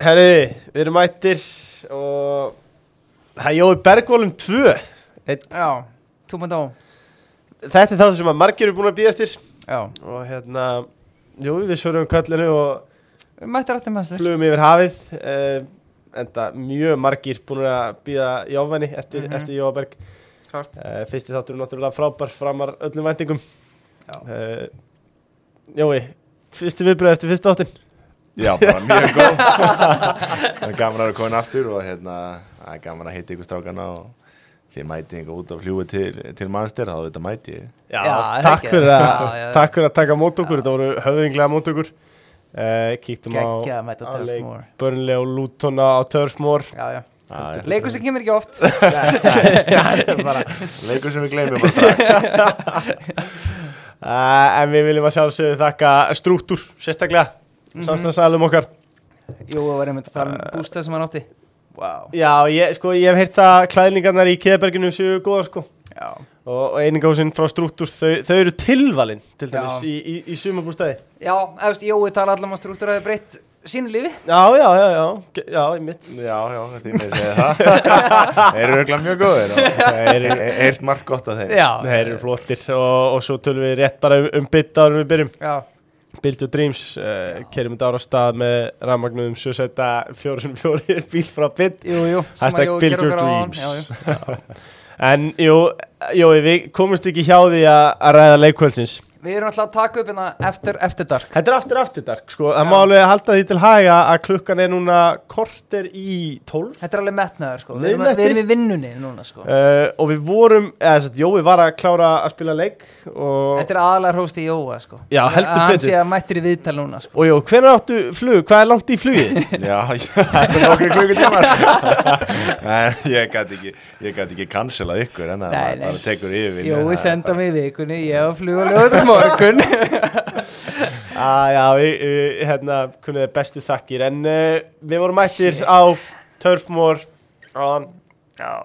Herri, við erum mættir og það er Jói Bergvólum 2 Einn- Já, 2.0 Þetta er það sem að margir eru búin að býða eftir. Já, og hérna, jú, við svörum kallinu og við mættir aftur maður flugum yfir hafið uh, enda mjög margir búin að býða Jófani eftir, Mhm. eftir Jóa Berg. Klart. Uh, Fyrsti þáttur er náttúrulega frábær framar öllum væntingum. Já. uh, Jói, fyrsti viðbröð eftir fyrsta þáttin Já, bara mjög góð. Það er gaman að vera komin aftur og hérna, það er gaman að hitta ykkur strákana og þið mæti ykkur út á fljúi til, til mannstyr, þá þetta mæti ég. Já, Já, það takk, fyrir að, Já, já, takk fyrir að taka mót okkur, þetta voru höfðinglega mót okkur. Uh, Kíktum á, mæta á Turf leik Burnley og Lutona á Turfmore Já, já. Það Leikur sem kemur ekki oft. Er bara, Leikur sem við gleymum bara strax. Uh, En við viljum að sjálfsögðu þakka Strúttur, sérstaklega Mhm. Samstæðsalum okkar. Jú, það var einmitt að tala um bústað sem hann átti. Vá. Já, ég, sko, ég hef heyrt að klæðningarnar í Keðberginu séu góðar sko. Já, Og, og einingásinn frá Strúttur, þau, þau eru tilvalin til dæmis Já. í, í, í sumabústæði já eftir Jói tala allan um að strúktur hafi breytt sínu lífi. Já, já, já, já, já, ég mitt Já, já, þetta er með að segja það. Þeir eru örugglega mjög góðir og Þeir eru- Eirt margt gott af þeim. Já, Þeir eru flottir og, og svo tölum við rétt bara um, um bytta árum við byrjum. Já, Build Your Dreams, uh, kerjum þetta ára stað með rafmagnuðum sjösæta fjóru sem fjóri bíl frá bytt jú, jú sem Hashtag build your á dreams. Já, jú En jú, jú, við komumst ekki hjá því að ræða leikvöldsins Við erum alltaf að taka upp hérna eftir, eftir dark. Þetta er aftur aftur dark, sko, það Já. má alveg halda því til haga að klukkan er núna korter í tólf. Þetta er alveg metnaður sko. Við erum, við erum í vinnunni núna sko. Uh, og við vorum, eða þess að Jói var að klára að spila leik og, Þetta er aðalega hróst í Jóa sko. Já, heldur Hann betur. sé að mættir í viðtal núna sko. Og jú, hvenær áttu flug, hvað er langt í flugið? Já, já, það er nokkri klukkutímar. En ég gæti ekki Ég gæti ekki cancelað ykkur En það Nei, nei. tekur yfir Jói er senda mig vikunni Ég var að morgun. Ah, já, hérna, kunnið er bestu þakkir. En uh, við vorum mættir á Turfmore. Á, Já,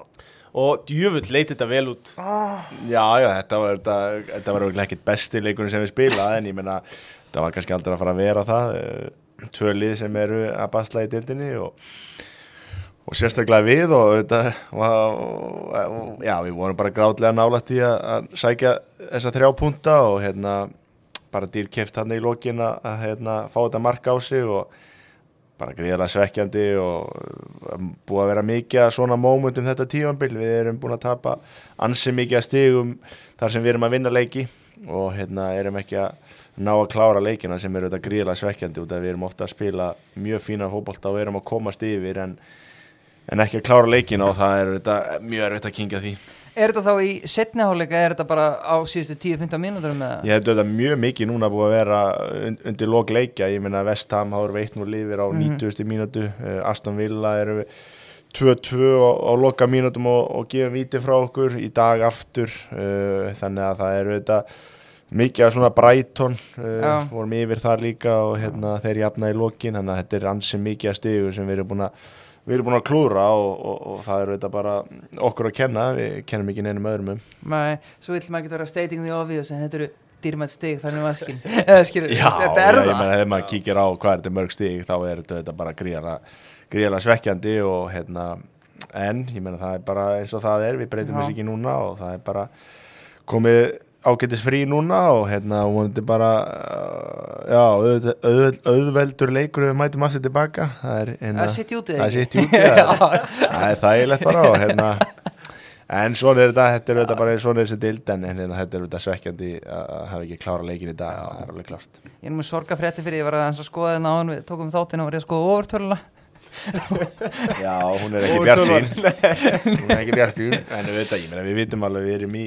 og djöfull leit þetta vel út. Já, já, þetta var, þetta, var ekkit besti leikurinn sem við spila en ég meina, þetta var kannski aldrei að fara að vera það. Eh, tvö lið sem eru að basla í dildinni og, og sérstaklega við og þetta var, já, við vorum bara grátlega nálægt í að, sækja þessa þrjá punta og hérna bara dýr keft hann í lokin að, hérna, fá þetta marka á sig og bara gríðarlega svekkjandi og búið að vera mikið svona mómentum þetta tífambil, við erum búin að tapa ansi mikið að stigum þar sem við erum að vinna leiki og hérna erum ekki að ná að klára leikina sem eru þetta gríðarlega svekkjandi út að við erum ofta að spila mjög fína fótbolta og erum að komast yfir en, en ekki að klára leikina og það er þetta mjög erfitt að kingja því Er þetta þá í setniháleika Er þetta bara á síðustu 10-15 mínútur með Ég held auðvitað mjög mikið núna búið að vera und- undir lok leikja, ég meina Vestham eru veitt nú lifir á Mhm. 90. mínútu uh, Aston Villa eru við 2-2 á, loka mínútum og, og gefum víti frá okkur í dag aftur uh, þannig að það eru þetta mikið að svona Brighton uh, vorum yfir þar líka og hérna, þeir jafna í lokin þannig að þetta er ansi mikið að stigu sem við erum búin að við erum búin að klúra og, og, og það eru þetta bara okkur að kenna, við kennum ekki neinum öðrum um. Nei, svo vill maður ekki vera stating the obvious en þetta eru dýrmætt stig færðin skilur, Já, þetta er já, það. meina ef maður kíkir á hvað er þetta mörg stíg þá er þetta, bara gríðarlega svekkjandi og hérna en ég meina það er bara eins og það er. Við breytum Já. þess ekki núna og það er bara komið ágætis frí núna og hérna vonandi bara uh, já, auð, auð, auðveldur leikur við mætum að sér tilbaka. Það er hérna sitt í úti það er- er þægilegt bara og hérna en svona er þetta, þetta er þetta bara svona er þessi dild en hérna, þetta er þetta svekkjandi að að hafa ekki klára leikin í dag, það er alveg klárt. Ég er með sorga frétti fyrir, ég var að skoða þetta áðan við tókum þáttinn og var ég að skoða overtöluna Já, hún er ekki bjart sín Hún er ekki bjart sín En við, veit, meina, við vitum alveg við erum í,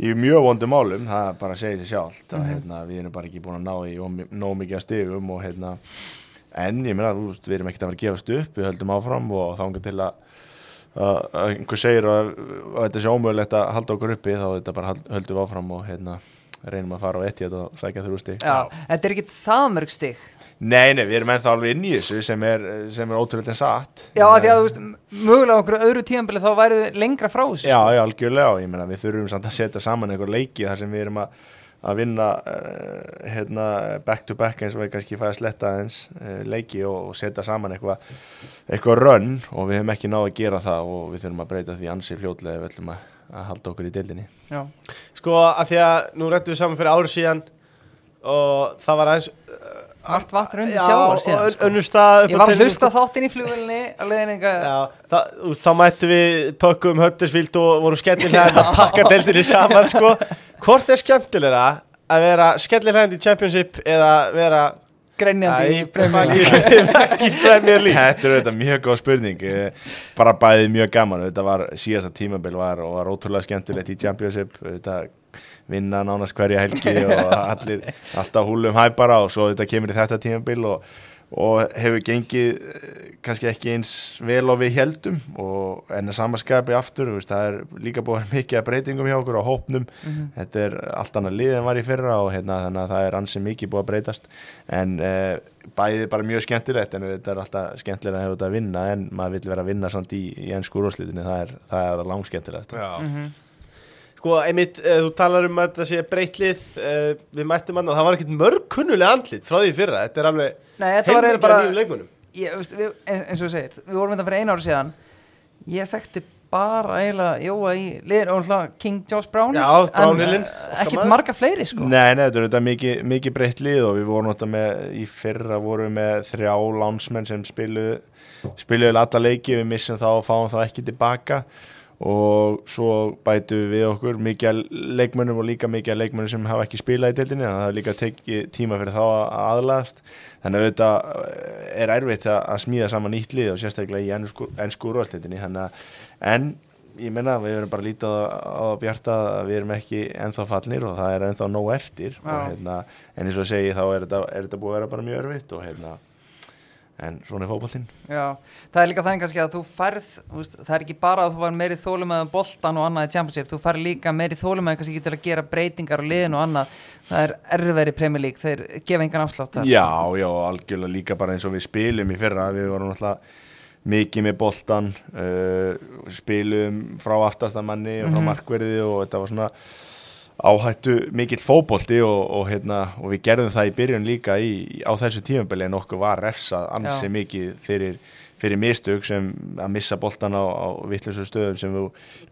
í mjög vondum málum Það bara segir sér sjálft mm Mhm. hérna, Við erum bara ekki búin að ná í nóg mikið að stigum og, hérna, En ég meina, þú veist, við erum ekkert að fara að gefast upp Við höldum áfram og þángar til að að einhver segir að, að þetta sé ómögulegt að halda okkur uppi þá þetta bara höldum áfram og hérna, reynum að fara á ett og sækja þrjú stig Já, þetta er ekki það mörg stig Nei, nei, við erum ennþá alveg inn í þessu sem er, sem er ótrúlega en satt. Já, af því að þú veist, mögulega á einhverju öðru tíðanbili þá við lengra frá þessu Já, sko. já, algjörlega og ég meina við þurfum samt að setja saman einhver leiki þar sem við erum að að vinna uh, hérna, back to back eins og við kannski fæða sletta eins uh, leiki og, og setja saman eitthvað eitthvað rönn og við hefum ekki náð að gera það og við þurfum að breyta því ansið fljótlega ef við ætlum að, að halda okkur í deildinni. Já, Sko, að því að nú rættum við saman fyrir árið síðan og það var aðeins Margt vatn undir sjávar síðan, sko. önnur stað upp ég var að hlusta þáttinn í veist, þá mættum við pökkum höttisvíld og vorum skellilega að pakka deildinni saman sko. Hvort er skemmtilegra að vera skellilega í Championship eða vera grenjandi í Premier League. ekki í Premier League. Þetta er auðvitað mjög góð spurning. Eh, bara bæðið mjög gaman. Þetta var síðasta tímabil var og var ótrúlega skemmtilegt í Championship. Þetta vinna nánast hverja helgi og allir alltaf húlum hæpara og svo þetta kemur í þetta tímabil og, og hefur gengið eh, kannski ekki eins vel og við heldum og en að samaskapi aftur, veist, það er líka búin mikið að breytingum hjá okkur á hópnum Mhm. þetta er allt annað lið en var í fyrra og hérna, þannig að það er ansið mikið búið að breytast en uh, bæðið bara mjög skemmtilegt en þetta er alltaf skemmtilega að hefur þetta að vinna en maður vil vera að vinna samt í, í ennsku úrvarslitinni, það er, það er langskemmtilegast Já. Mhm. Sko, einmitt, uh, þú talar um að þetta sé breytlið uh, við mættum hann og það var ekkert mörg kunnulega andlit frá því fyrra, þetta er alveg Nei, þetta var eiginlega bara nýjum leikmunum ég, veist, við, en- eins og þú segir, við vorum þetta fyrir einu ári síðan. Ég þekkti bara eiginlega Jóa í liðin og náttúrulega King Josh Brown Já, en, Brownhillinn, eh, ekkert marga fleiri sko. Nei, nei, þetta er þetta mikið, mikið breytt lið og við vorum þetta með, í fyrra vorum við með þrjá lánsmenn sem spiluðu spiluðu alla leiki, við missum þá og fáum þá ekki tilbaka. og svo bætu við okkur mikið leikmönnum og líka mikið leikmönnum sem hafa ekki spilað í deildinni, þannig að það er líka tekið tíma fyrir þá að aðlagast. Þannig að þetta er erfitt að, smíða saman nýtt lið og sérstaklega í ennsku, ennsku að, en ég menna við erum bara lítið á, að bjarta að við erum ekki ennþá fallnir og það er ennþá nóg eftir. Og, hérna, en eins og segi þá er þetta, er þetta búið að vera bara mjög erfitt og hérna en svona er fótballtinn Já, það er líka þannig kannski að þú færð veist, það er ekki bara að þú var meiri þólum með boltan og annað í Championship, þú færð líka meiri þólum með kannski ekki til að gera breytingar á liðin og annað það er erfveri Premier League, þeir gefa engan afslátt. Já, já, algjörlega líka bara eins og við spilum í fyrra, við vorum náttúrulega mikið með boltan uh, spilum frá aftastamanni og frá Mhm. markverði og þetta var svona áhættu mikill fótbolti og, og, hérna, og við gerðum það í byrjun líka í, á þessu tímabili en okkur var refsað ansi Já. mikið fyrir, fyrir mistök sem að missa boltan á, á vittlusu stöðum sem þú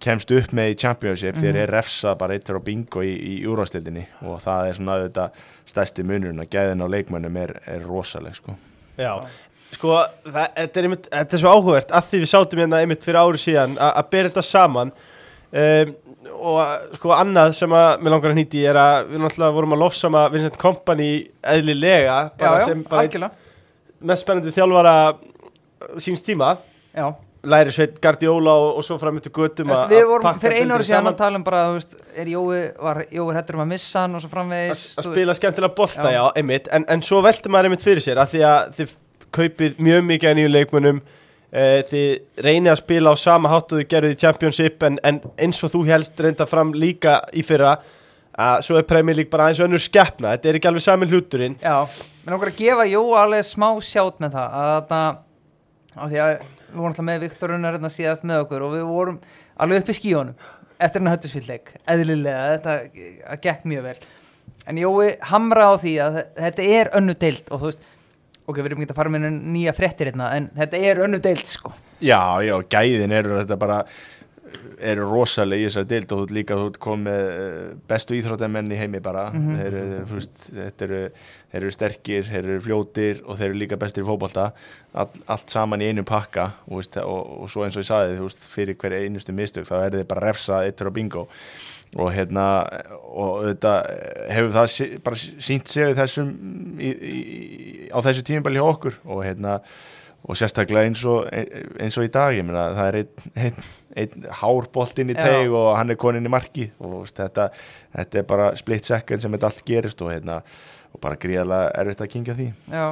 kemst upp með í Championship Mhm. þegar er refsað bara eittur á bingo í, í úrvastildinni og það er svona auðvitað stærsti munurinn að gæðin á leikmönnum er, er rosaleg sko. Já, sko, það, þetta, er einmitt, þetta er svo áhugavert að því við sátum hérna einmitt fyrir ári síðan að bera þetta saman um, og sko annað sem að mér langar að nýti er að við náttúrulega vorum að lofsama Vincent Kompany eðlilega já, bara já, sem bara algjörlega. mest spennandi þjálfara síns tíma. Já, læri sveit Guardiola og, og svo fram eftir göttum að- við vorum fyrir einu ári síðan að tala um bara, veist, er Jói, var Jói hættur um að missa hann og svo framvegis að spila skemmtilega bolta, já, Já. einmitt. En, en svo veltum maður einmitt fyrir sér að því að þið kaupið mjög mikið nýju leikmunum uh, þið reynið að spila á sama hátt og þið gerðið í Championship en, en eins og þú helst reynda fram líka í fyrra að svo er Premier League bara aðeins önnur skeppna þetta er ekki alveg sami hluturinn. Já, mér langar að gefa Jói alveg smá sjátt með það að af því að við vorum alltaf með Viktor Unnar hérna síðast með okkur og við vorum alveg upp í skíunum eftir hennar höttisfylleik, eðlilega þetta gekk mjög vel. En Jói hamra á því að þetta er önnu deild og þú veist ok, við erum ekki að fara með nýja fréttir hérna en þetta er önnu deild sko. Já, já, gæðin eru þetta bara eru rosalega í þessari dild og þú líka þú komið eh, bestu íþróttamenn í heimi bara. Mhm. þeir, eru, þú veist, þetta eru, þeir eru sterkir, þeir eru fljótir og þeir eru líka bestir í fótbolta. All, allt saman í einu pakka og, og, og svo eins og ég saði þú veist, fyrir hver einustu mistök þá er þið bara refsa eittur á bingo og hérna og þetta hefur það sí- bara sínt sig þessum í, í, á þessu tímabæli hjá okkur. Og hérna og sérstaklega eins og, eins og í dag ég meina það er einn ein, ein hár boltinn í Já. teig og hann er konin í marki. Og þetta, þetta er bara split second sem þetta allt gerist og, hérna, og bara gríðarlega erfitt að kingja því. Já,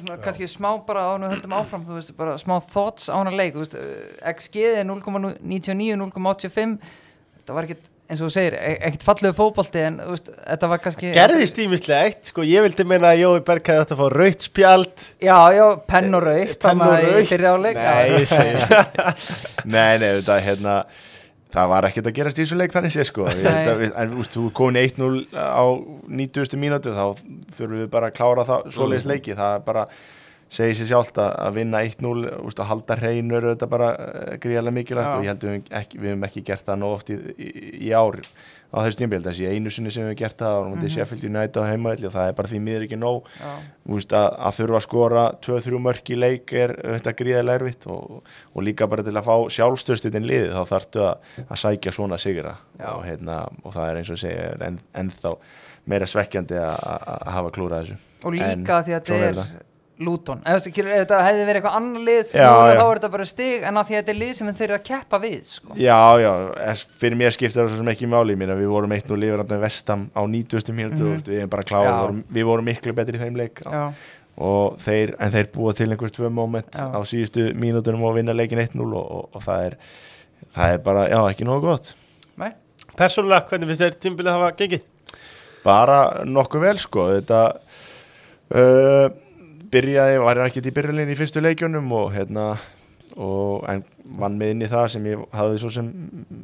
svona, kannski smá bara án og höldum áfram, þú veist, bara smá thoughts án að leik, þú veist, eh, XG er 0,99, 0,85 þetta var ekkit, eins og þú segir e- ekkit fallegu fótbolti en veist, þetta var kannski gerðist ímislegt, sko ég vildi meina að Jói Berg hefði átt að fá rautt spjald. Já, já, penn og raukt Penn og áleik Nei, ég segi Nei, nei, þetta hérna það var ekkert að gerast í þessu leik þannig sé sko. Að en veist, þú er komin 1-0 á 90. mínútu þá þurfum við bara að klára það svoleiðis leiki það er bara segir sér sjálft að, að vinna 1-0 þú veist, að halda hreinur þetta bara uh, gríðarlega mikilvægt Já. og ég held að við, hefum ekki gert það nóg oft í, í, í ár á þessu tímbil þessi einu sinni sem við hefum gert það og mm -hmm. Sheffield United á heimaðli og það er bara því miður ekki nóg. Veist, að, að þurfa að skora 2-3 mörk í leik er þetta gríðarlega erfitt og, og líka bara til að fá sjálfstöðstundin liðið þá þarftu að, að sækja svona sigra. Og, hérna, og það er eins og segja en, ennþá meira svekkjandi að, að að hafa klúrað þessu. Og líka En því að þetta er er Luton, ef þetta- ef þetta hefði verið eitthvað annar lið Já, þá já. er þetta bara stig en að því að þetta er lið sem þeir eru að keppa við sko. Já, já, fyrir mér skiptir það svo sem ekki máli mín við vorum eitt og lifur vestam á 90. mínútu Mhm. mm við erum bara kláð, við vorum, við vorum miklu betri í þeim leik Já, og þeir, en þeir búa til einhvers tvö moment Já. á síðustu mínútunum og vinna leikin 1-0 og, og, og það er það er bara, já, ekki nógu gott nei, Persónulega, hvernig finnst þér tímbilið hafa gengið? bara nokkuð vel sko þetta uh, byrjaði, var ekki í byrjulinn í fyrstu leikjunum og hérna og en vann með inn í það sem ég hafði svo sem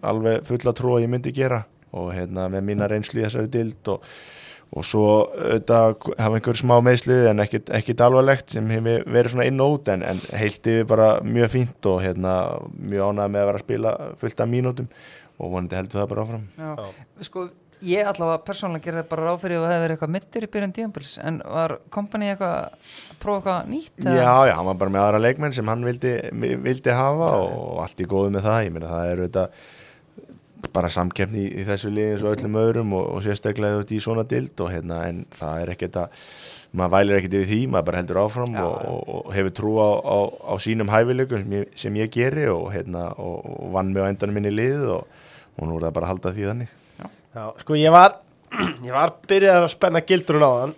alveg fulla trú að ég myndi gera og hérna með mína reynslu í þessari dild og, og svo auðvitað hafa einhver smá meðslið en ekkit, ekkit alvarlegt sem hefur verið svona inn og út en, en heilt yfir bara mjög fínt og hérna mjög ánægð með að vera að spila fullt af mínútum og vonandi heldur það bara áfram já. Já. sko ég allavega persónulega gerði bara ráð fyrir að það hefði verið eitthvað mittir í byrjun tíðanbils en var kompani eitthvað að prófa eitthvað nýtt eða? Já, já, hann var bara með aðra leikmenn sem hann vildi, vildi hafa og allt í góðu með það, ég meina það er auðvitað bara samkeppni í, í þessu liði eins og öllum öðrum og, og sérstaklega út í svona dild og hérna en það er ekkert að maður vælir ekkert yfir því, maður bara heldur áfram Já, og, já. og, og hefur trú á, á, á sínum hæfileikum sem ég, sem ég geri og hérna vann mig á endanum minni lið og nú er það bara að halda því þannig Já, sko ég var ég var byrjað að spenna gildrun á hann.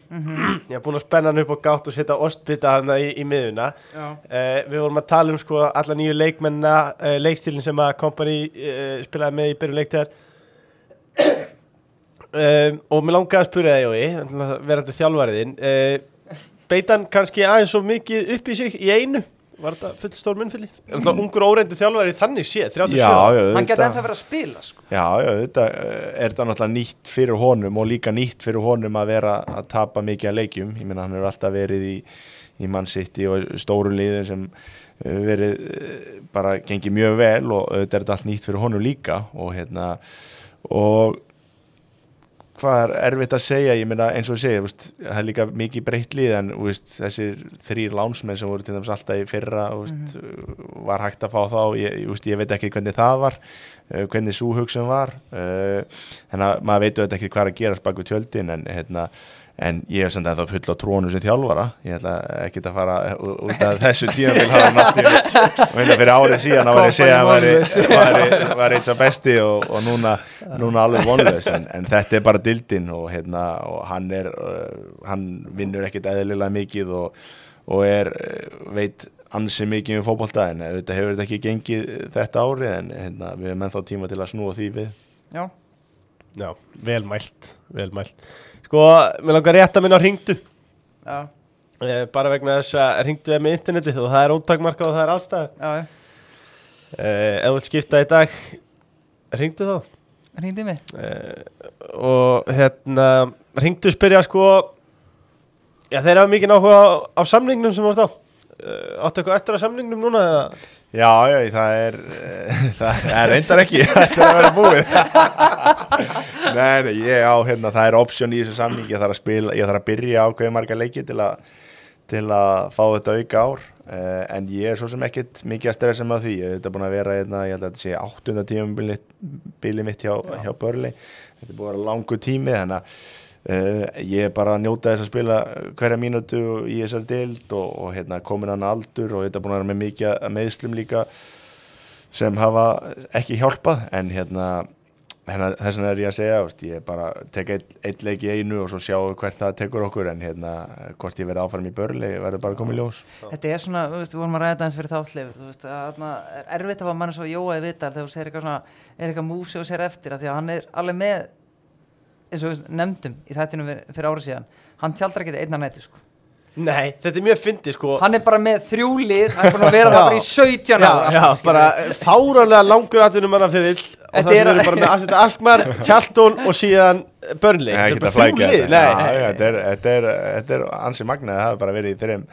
Ég var búin að spenna hann upp og gátt og setja ostbita hann í, í miðuna uh, við vorum að tala um sko alla nýju leikmennina uh, leikstílinn sem að kompani uh, spilaði með í byrjun leiktíðar. Um, og mér langaði að spyrja það Jói verandi þjálfariðin beitan kannski aðeins svo mikið upp í sig í einu var þetta full stór munnfylli er alltaf ungur óreindu þjálfari þannig séð 37 Já, já, hann auðvitað. ennþá verið að spila sko. Já, já, þetta er þetta náttúrulega nýtt fyrir honum og líka nýtt fyrir honum að vera að tapa mikið að leikjum. Ég meina hann hefur alltaf verið í, í Man City og stóru liðin sem hefur verið eh, bara gengið mjög vel og þetta er þetta allt nýtt fyrir honum líka og hérna og hvað er erfitt að segja, ég meina eins og ég segja, veist, það er líka mikið breytt lið en veist, þessir þrýr lánsmenn sem voru til dæmis alltaf í fyrra veist, var hægt að fá þá, ég, ég, veit ekki hvernig það var, uh, hvernig svo hugsun var, uh, þannig að maður veitu ekki hvað er að gerast baku tjöldin en, hérna, en ég hef samt ennþá full á trónu sem þjálfara, ég ætla ekki að fara út af þessu tíma til hafa náttúrulega, og hérna fyrir árið síðan þá var ég að segja að Kompani var, eitt svo besti og, og núna, núna alveg vonlaus. En, en þetta er bara dildin og, hérna, og hann er uh, hann vinnur ekkit eðlilega mikið og, og er uh, veit ansi mikið um fótbolta en þetta hefur þetta ekki gengið þetta árið en hérna, við erum ennþá tíma til að snúa því við. Já, Já, vel mælt, vel mælt. Sko, mér langar rétt að minna á ringdu já, eh, bara vegna þess að ringdu er með internetið og það er ótakmarka og það er allstað já, já. eh, Ef þú vilt skipta í dag ringdu þá. Hringdi mig. Eh, og hérna ringdu spyrja sko já, þeir hafa mikið áhuga á, á samningnum sem þú varst á. Eh, Áttu eitthvað eftir að samningnum núna eða? Já, já, það er það er reyndar ekki. Þetta er að vera búið Nei, nei, ég á, hérna, það er option í þessu samningi, ég þarf að spila ég þarf að byrja ákveði marga leiki til að til að fá þetta auka ár. Uh, en ég er svo sem ekkit mikið að stressa með því, þetta búin að vera hérna, ég held að þetta sé áttunda tíma bíli mitt hjá, hjá Börli þetta er búin að vera langu tími þannig að uh, ég er bara að njóta þess að spila hverja mínútu í þessari dild og, og hérna, komin hann aldur og þetta er búin að vera með mikið meðslum líka sem hafa ekki hjálpað. En hérna, hérna þess vegna er ég að segja veist, ég bara tek eitt, eitt leik í einu og svo sjá hvert það tekur okkur en hérna hvort ég verði áfram í börli verður bara komið ljós. Þetta er svona, þú veist, við vorum að ræða þetta eins fyrir þáttlif þú veist, að er erfitt að fá mann svo jóaði vitar þegar þú segir eitthvað svona, er eitthvað músi og sér eftir að því að hann er alveg með eins og nefndum í þættinu fyrir, fyrir árið síðan hann tjaldar ekki einna nætti sko. Nei, þetta er mjög fyndið sko. Hann er bara með þrjú lið, hann er búin að vera það Já. bara í 17 Já, ára já, skilur. bara fáralega langur atvinnum manna fyrir og Þetta það sem er- við bara með Asset Alkmaar, Tjaldón og síðan Burnley. Nei, Þetta ekki er er, er, er ansi magnað Það hafa bara verið í þeirrim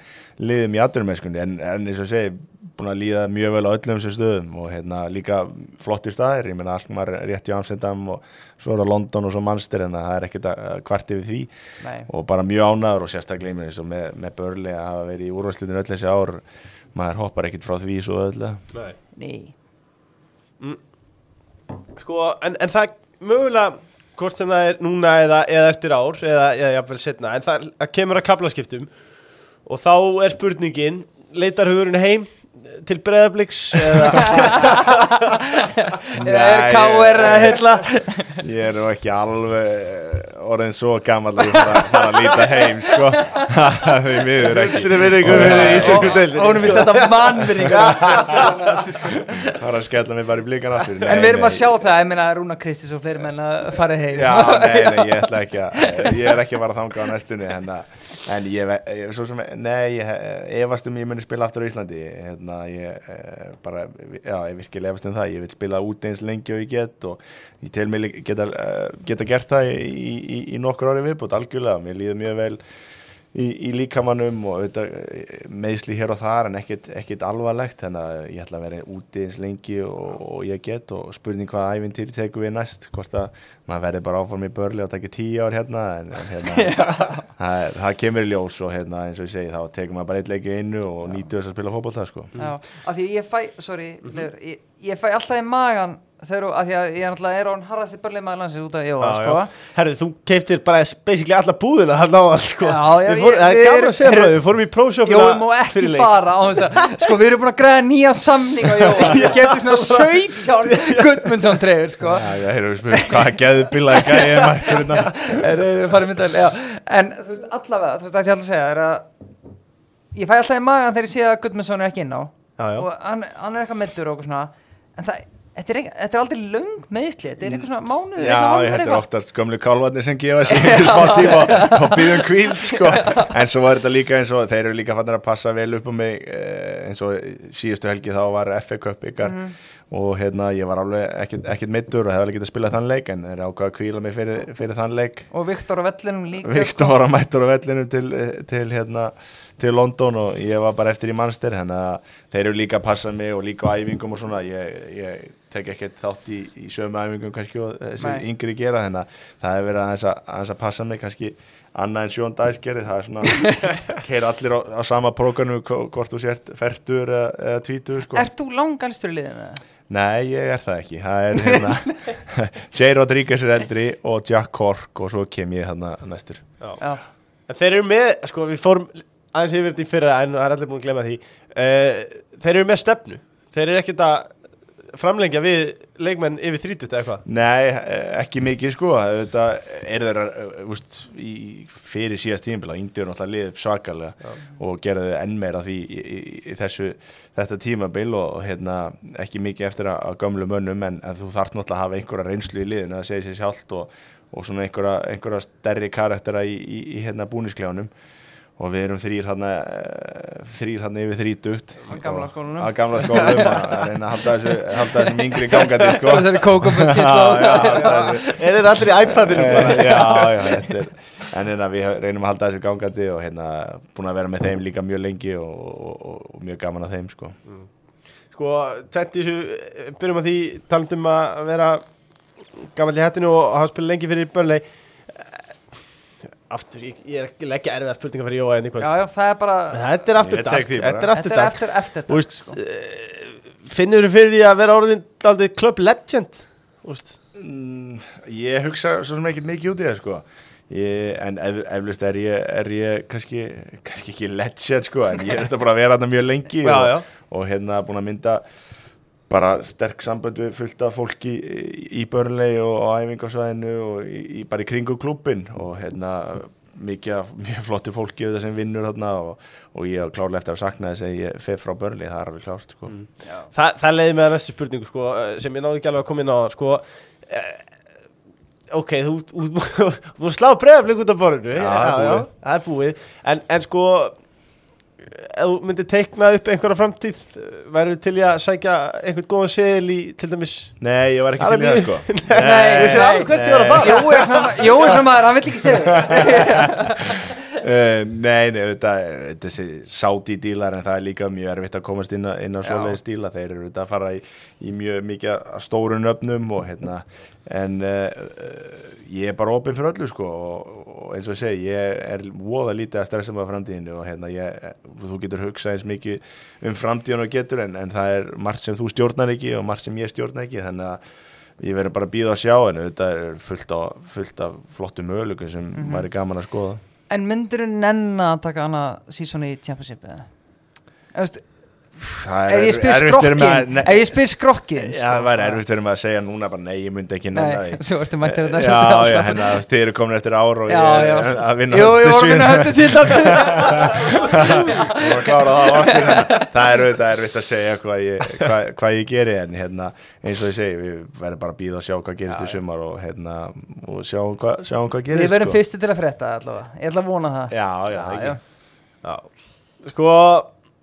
liðum í aðdurumennskunni en, en eins og segi, búin að líða mjög vel á öllum þessum stöðum og hérna líka flottir staðir, ég meina Alkmaar rétt í Amsterdam og svo er það London og svo Manchester en það er ekkert að kvart yfir því. Nei. og bara mjög ánæður og sérstaklega með, með Börli að hafa verið í úrvarslutinu öll þessi ár maður hoppar ekkert frá því svo öll Nei. Nei. Sko, en, en það mögulega hvort sem það er núna eða, eða eftir ár eða, eða jafnvel setna en það, það kemur að kaplaskiptum og þá er spurningin leitar hugurinn heim til breðabliks eða er K.R. að heilla Ég er nú ekki alveg orðin svo gammal að fara, að líta heim sko. Því miður ekki. Fyrir virðingu fyrir íslensku deildinni, Ónum við sko. þetta mannverðingar fara að skella mig bara í blíkan aftur. En við erum að sjá það, ég meina Rúna Kristis og fleiri menn að fara heim. Já, nei, nei, ég ætla ekki að ég er ekki að fara að þanga á næstunni en, en ég, ég, svo sem nei, ég efast um ég muni spila aftur á Íslandi. Hérna, ég eh, bara, já, ég virkilega efast um það. Ég vil spila út eins lengi og ég get og ég tel mig geta, eh, geta gert það í, í, í nokkur ári viðbútt algjörlega, mér líður mjög vel í, í líkamannum og auðvitað, eh, meiðsli hér og þar en ekkit, ekkit alvarlegt þannig að ég ætla að vera úti eins lengi og, og ég get og spurning hvað æfintýri tekur við næst hvort að maður verði bara áform í börli og takja tíu ár hérna en, en hérna, það, er- það kemur ljós og hérna eins og ég segi þá tekur maður bara eitt leikið innu og nýtu þess að spila fótbolta sko. Já, af því ég fæ, sorry, Leifur, ég, ég fæ alltaf í magan þegar, þú- af því að ég er náttúrulega er án harðasti börlið maður landsins út af Jóa, sko. Herru, þú keiftir bara basically alla búðina hann á all sko. Já, Við ég- Það er við erum- að segja það, við fórum í prófsjófina Jói má ekki fara á þess að, sko við erum búin að græða nýja samning á Jóa, ég kefti svona 17 Guðmundsson treyður, sko. Já, já, heyrðu, við spyrum hvað geðu bilaði gæði er mættur hérna? Er, er, er farið myndal, já. en þú veist allavega, þú veist það ég ætla að segja er að ég fæ alltaf í magan þegar ég sé að Guðmundsson er ekki inn á. Já, já. og hann, hann er eitthvað meittur og svona en það, þetta er, er aldrei löng meðsli, þetta er eitthvað svona mánuður Já, ég þetta er oftast gömlu kálvarnir sem gefa sér einhver smá tíma og, og býðum kvíld sko. en svo var þetta líka eins og þeir eru líka fannir að passa vel upp á mig eh, eins og síðustu helgi þá var FA Cup ykkar Mhm. og hérna ég var alveg ekkert, ekkert mittur og hefði alveg getað spilað þann leik en þeir ákvaða að kvíla mig fyrir, fyrir þann leik og Viktor á vellinum líka Viktor var að mættur á vellinu til, til, hérna, til London og ég var bara eftir í mannstyr þannig að þeir eru líka að passa mig og líka á æfingum og svona ég, ég tek ekkert þátt í, í sömu æfingum kannski og þessi Nei. yngri gera þannig að það hefur verið aðeins að, að passa mig kannski annað en sjón dagsgerði það er svona keira allir á, á sama prógranu hvort þú sért fertur eða, eða tvítur sko. Ert þú langalstur í liðinu? Nei, ég er það ekki það er hérna Jay Rodríguez er eldri og Jack Cork og svo kem ég hérna næstur Já, En þeir eru með, sko, við fórum aðeins yfir þetta í fyrra en það er allir búin að glemma því. Uh, Þeir eru með stefnu. Þeir eru ekkert að framlengja við leikmenn yfir 30 eða eitthvað? Nei, eh, ekki mikið sko. Þetta er þeirra uh, úst, í, fyrir síðast tímabila yngdi eru náttúrulega liðið svakalega og gerði enn meira því í, í, í þessu, þetta tímabil og, hérna, ekki mikið eftir að, að gömlu mönnum en, en þú þarf náttúrulega að hafa einhverja reynslu í liðinu að segja sér sjálft og, og svona einhverja, einhverja stærri karaktera í, í, í hérna búniskljáunum og við erum þrýr hérna þrýr hérna yfir þrítugt Á gamla skólanum. á gamla skólanum að að reyna að halda þessu, halda þessu yngri gangandi sko þessari halda þessu Er þeir allir í iPadinu bara? Eh, já, já, þetta er en hérna við reynum að halda þessu gangandi og hérna búin að vera með þeim líka mjög lengi og, og, og, og mjög gaman að þeim sko. Sko, tvett í þessu, byrjum á því talandum að vera í hættinu og hafa spilað lengi fyrir börnlei Aftur, ég, ég er ekki að leggja erfiða spurningar fyrir Jóa en í kvöld Já, já, það er bara Þetta er aftur bara. Þetta er er dag eftir, eftir Þú dag, veist, sko. uh, finnur þú fyrir því að vera orðin aldrei club legend veist mm, ég hugsa svo sem ekki mikið út í það sko. ég, en ef, eflust er ég, er ég kannski, kannski ekki legend sko, en ég er þetta bara að vera þarna mjög lengi Já, og, já. og hérna búin að mynda bara sterk sambönd við fullt af fólki í, í börnlei og á æfingarsvæðinu og í, í, bara í kringu klubbin og hérna mikið, af- mjög flottu fólki auðvitað sem vinnur þarna og, og ég á klárlega eftir að sakna þess að ég fer frá börnlei, það er alveg klárt sko. Þa, Það leiði með að næstu spurningu sko, eh, sem ég náðu ekki alveg að koma inn á sko, eh, Ok, þú, þú, þú, slá bregðaflik út af borðinu. Er það er búið. En, en sko ef þú myndir teikna upp einhverja framtíð værið til í að sækja einhvern góðan seðil í til dæmis? Nei, ég var ekki til í það mjög- sko. Nei, Ég sé alveg hvert ég var að fara. Jói er er maður, hann vill ekki segja nei, nei, þetta, þessi sáti dílar en það er líka mjög erfitt að komast inn, inn á Já. svoleiðis díla þeir eru þetta að fara í, í mjög mikið að stóru nöfnum og hérna en uh, ég er bara opinn fyrir öllu sko og, og eins og ég segi, ég er voða lítið að stressa með framtíðinu og hérna ég, þú getur hugsað eins mikið um framtíðinu og getur en, en það er margt sem þú stjórnar ekki og margt sem ég stjórnar ekki þannig að ég verður bara að býða að sjá en þetta er fullt af, fullt af flottum möguleikum sem Mhm. væri gaman að skoða En myndir þú nenn að taka hana sísón í Championship eða? Ef veist, Það spyr erfitt mig skrokkin að- Ef ég spyr skrokkin Já, það væri erfitt fyrir mig að segja núna bara nei, ég myndi ekki Nei, því. svo ertu mættir þetta Já, já, hérna, þið eru komin eftir ár og ég er að vinna Jú, ég voru að vinna að klára það hérna. er auðvitað erfitt að segja hvað ég, geri en hérna, eins og ég segi, við verðum bara að býða og sjá hvað gerist í sumar og, hérna, og sjáum, hvað, gerist Við verðum sko. fyrsti til að frétta allavega. Ég ætla að vona það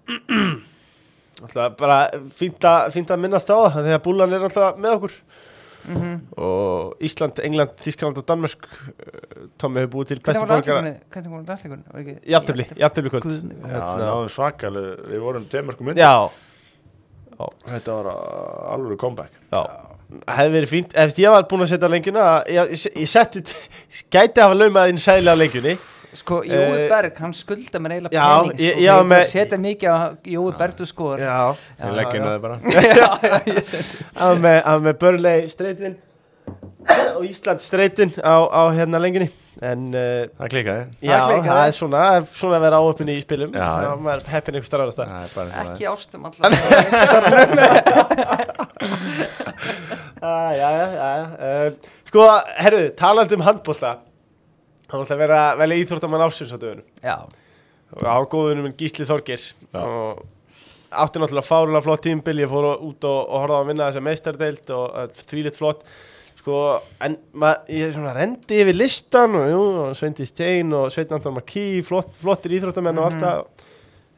alltaf bara fínt að, að minnast á það þegar búlan er alltaf með okkur. Mhm. og Ísland, England, Þískland og Danmörk uh, Tommi hefur búið til bestu var borgara? Hvernig var landsleikunni? Jafntefli, jafntefli. kvöld. Hérna. náðum svakalega, við vorum tveimörkum undir Já, Þetta var uh, alveg comeback. Já. Það hefði verið fínt, ef ég var búin að setja lengjuna ég, ég, ég setti, gæti hafa laumað inn sæli á lengjunni Sko, Jói Eh, Berg, hann skulda mér eiginlega já, pening ég- sko, ég var Ég með setja mikið á Jói Berg þú skor Já, Ég legg inn að það bara. Já, já, ég hann var með, með Burnley streitvin og Ísland streitvin á, á hérna lengjunni. En uh, Það klikaði já, klikkaði. það er svona svona að vera áöfni í spilum. Já, já. það var heppin einhver starf Það er það er. Ekki ástum allavega. Ah, Já, já, já. Uh, Sko, herru, talandi um handbólta hann alltaf að vera velja íþróttamann ásins á dögunum. Já, og á góðunum minn Gísli Þorgir Já. og átti náttúrulega fárulega flott tímbil ég fór út og, og horfði á að vinna þessa meistardeild og þvílitt flott. Sko, en ma, ég svona rendi yfir listan og jú, og Sveindi Stein og Sveitn Anton Makí flott, flottir íþróttamenn og Mhm. allt það.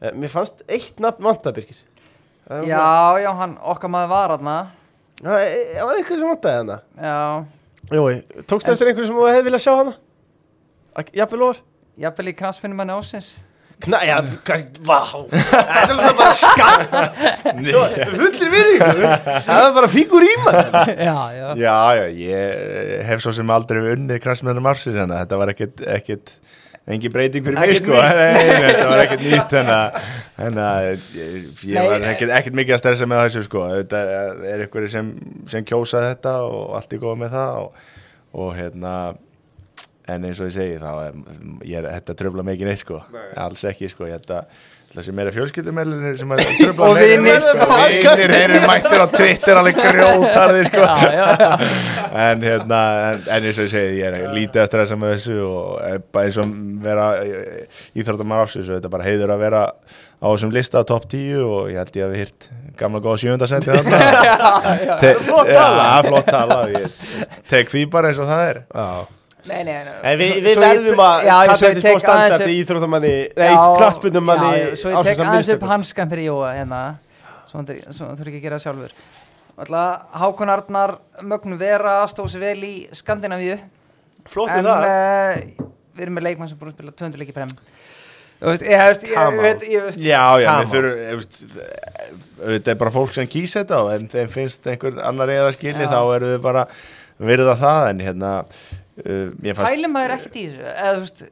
Eh, mér fannst eitt nafn vantabyrgir já, já, hann okkar maður var hann það e, var einhver sem vantaði hana Já, Jói, tókst En- eftir einhver sem hefði viljað sjá hana? Jafnvel orð? jafnvel í kransfinnum hann ásins Kna, já, kannski, vá. Það er bara skam Svo, fullir virðingu Það er bara fígur í maður Já, já. Já, já, ég hef svo sem aldrei unnið kransmennum ársins en þetta var ekkit, ekkit engin breyting fyrir mig sko. þetta var ekkert nýtt en að, að ég, var ekkert, ekkert mikið að stressa með þessu sko. Þetta er, er einhverju sem, sem kjósa þetta og allt er góð með það og, og hérna en eins og ég segi þá er, ég er, þetta tröfla mikið neitt sko. Nei. alls ekki sko, ég held að Það sem meira fjölskyldumælinir sem að tröfla vinir, sko. þeir eru mættir á Twitter alveg grjótarðir sko. Já, já, já. En hérna, en, en eins og ég segi ég er lítið að stressa með þessu og er bara eins og vera íþróttamar áfsins og þetta er bara heiður að vera á þessum lista á topp 10 og ég held ég að við hýrt gamla góða sjöndasendi þarna. Te- Flott tala. Tek því bara eins og það er. Já Nei, nei, nei. En við, ég verðum að kalla þetta tek smá standard aðeins í upp- íþróttamanni Já, Nei, knattbundumanni já, Svo ég tek aðeins upp hans hanskan fyrir Jóa hérna. Svo hann þurfi ekki að gera sjálfur. Alltaf Hákon Arnar Mögnu Vera stóð sér vel í Skandinavíu. Flott En í það. uh, við erum með leikmann sem búin að spila 200 leiki prem. Þú veist, ég veist, ég veit, ég veist. Já, já, við þurfum ég veist, þetta er bara fólk sem kýs þetta og en þeim finnst einhver annar eða skilji Já. þá eru við bara virða það en hérna Pælum maður ekkert í þessu? Eða þú veist,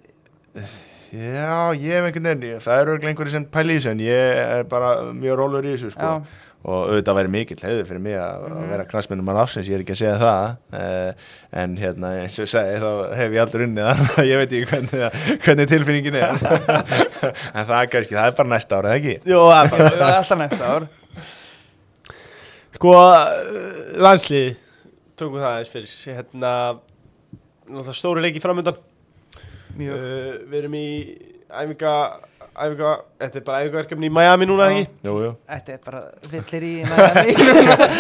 Já, ég hef einhvern veginn, það eru örugglega einhverjir sem pæli í þessu en ég er bara mjög rólur í þessu sko. já, og auðvitað væri mikill heiður fyrir mig að, að vera knastmennum mann afsins, ég er ekki að segja það. Uh, en hérna eins og ég segi þá hef ég aldrei unnið það, ég veit ekki hvernig, hvernig tilfinningin er. En það er kannski, það er bara næsta ára, eða ekki? Jó, það er bara alltaf næsta ár. Sko, uh, landsliði Tókum það aðeins fyrir Hérna náttúrulega Stóri leiki framöndan uh, Við erum í æfinga æfinga, þetta er bara æfingaverkefni í Miami núna, ekki? Jú, jú, Þetta er bara villir í Miami.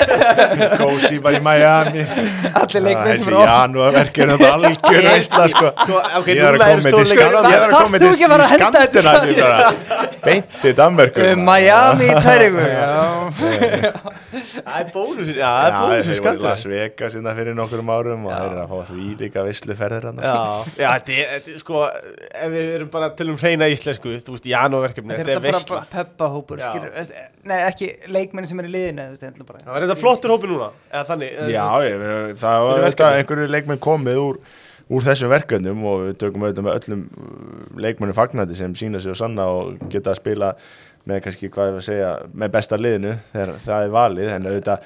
Kósi bara í Miami. Allir leikmenn sem Þessi eru á janúarverk er þetta algjör veistla sko. Sko, ok, Ég er að koma til Skandinavíu er Skandinavíu bara. Beint til Danmörku Uh, Miami í tæringu Já, Það er bónus, já, það er Já, bónus í þeir voru í Las Vegas innan fyrir nokkrum árum og þeir eru að fá því líka veisluferðir hann Já, er, þetta er, sko, ef við erum bara til um hreina íslensku, þú veist, janúarverkefni, Þetta þetta er er bara veistla. peppahópur Já. skilur, Nei, ekki leikmenn sem er í liðinu þetta er ætla bara- Það var þetta flottur hópi núna, eða þannig. Já, ég, það var þetta einhverju leikmenn komið úr, úr þessum verkefnum og við tökum auðvitað með öllum uh, leikmennum fagnandi sem sína sig og sanna og geta að spila með kannski hvað ég var að segja með besta liðinu þegar það er valið en auðvitað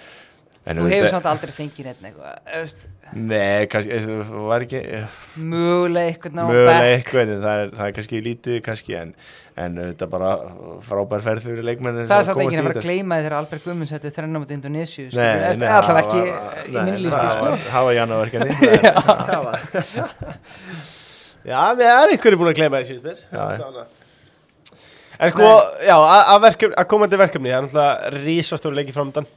en Þú hefur samt aldrei fengið neitt eitthvað Nei, kannski, eh, það var ekki eh, Mögulega eitthvað ná mögulega eitthvað en það er, það er kannski lítið kannski en, en þetta bara frábær ferð fyrir leikmennin Það er samt enginn að fara að gleyma því þegar Albert Guðmunds hætti þrenna mot Indonésiu Nei, nei, allavega það ekki var- í nei, minni listi það sko. var- Það var janúarverkefni Það var. Já, við erum einhverju búin að gleyma þessi, mér. Já, já. En sko, já, að, að, verkefni, að komandi verkefni, það er náttúrulega rísastóri leiki framöndan.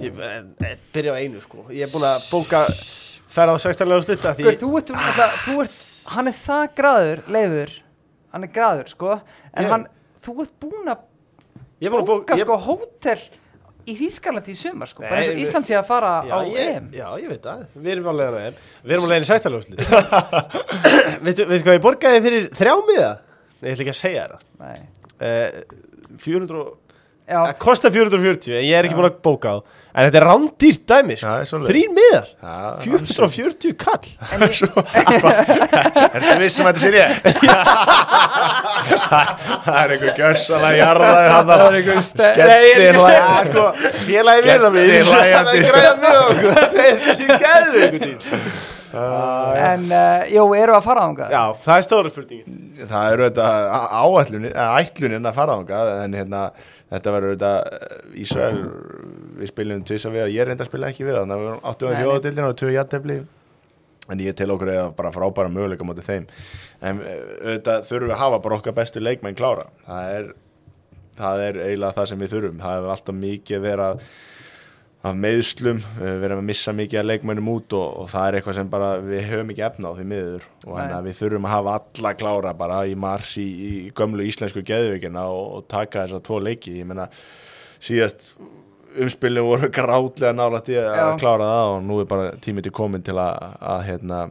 Ég eh, byrja á einu, sko. Ég er búin að bóka ferða á 16 lega slutta því... Guður, þú ert, alltaf, þú ert, hann er það graður, leifur, hann er graður, sko, en Ég- hann, þú ert búin að búin bóka, ég- sko, hótel í Þýskalandi í sumar, sko, bara eins og Ísland sé að fara Já, á EM. já, ég veit það. Við erum leiðin á EM. Við erum leiðin í 16 lega slutta. Veistu veistu hvað ég borgaði fyrir þrjá miða? Nei, ég ætla ekki að segja það. Uh, 400... Já, Það kostar 440 en ég er ekki búin að bóka á. En þetta er rándýrt dæmi sko. Það er. Þrín miðar. Já, 440 kall. En ég, Ertu vissum að þetta sé ég? Það er einhver gjössalega jarðaði hann það er einhver er sko, Félagi hlæjandi, Það er sko. græða með okkur Það er þessi gæðu einhvern veginn en, uh, jú, eru að fara ánga? Já, það er stóra spurningin Það eru þetta áætlunin ætlunin að fara ánga en hérna, þetta verður þetta Ísrael við spilum tvisa við að ég reynda að spila ekki við þannig að við erum 8. Nei, nei. fjóðadildin og 2 jættefli en ég tel okkur eða bara frábæra möguleika mótið þeim en eh, auðvitað þurfum við að hafa bara okkar bestu leikmenn klára það er, það er eiginlega það sem við þurfum það hefur alltaf mikið verið að af meðslum, við erum að missa mikið að leikmennum út og, og það er eitthvað sem bara við höfum ekki efna á því miður. Og þannig að við þurfum að hafa alla klára bara í mars í, í gömlu íslensku geðvíkina og, og taka þessar tvo leiki, ég meina síðast umspilin voru grátlega nálægt í að klára það og nú er bara tímið til komin til að, að hérna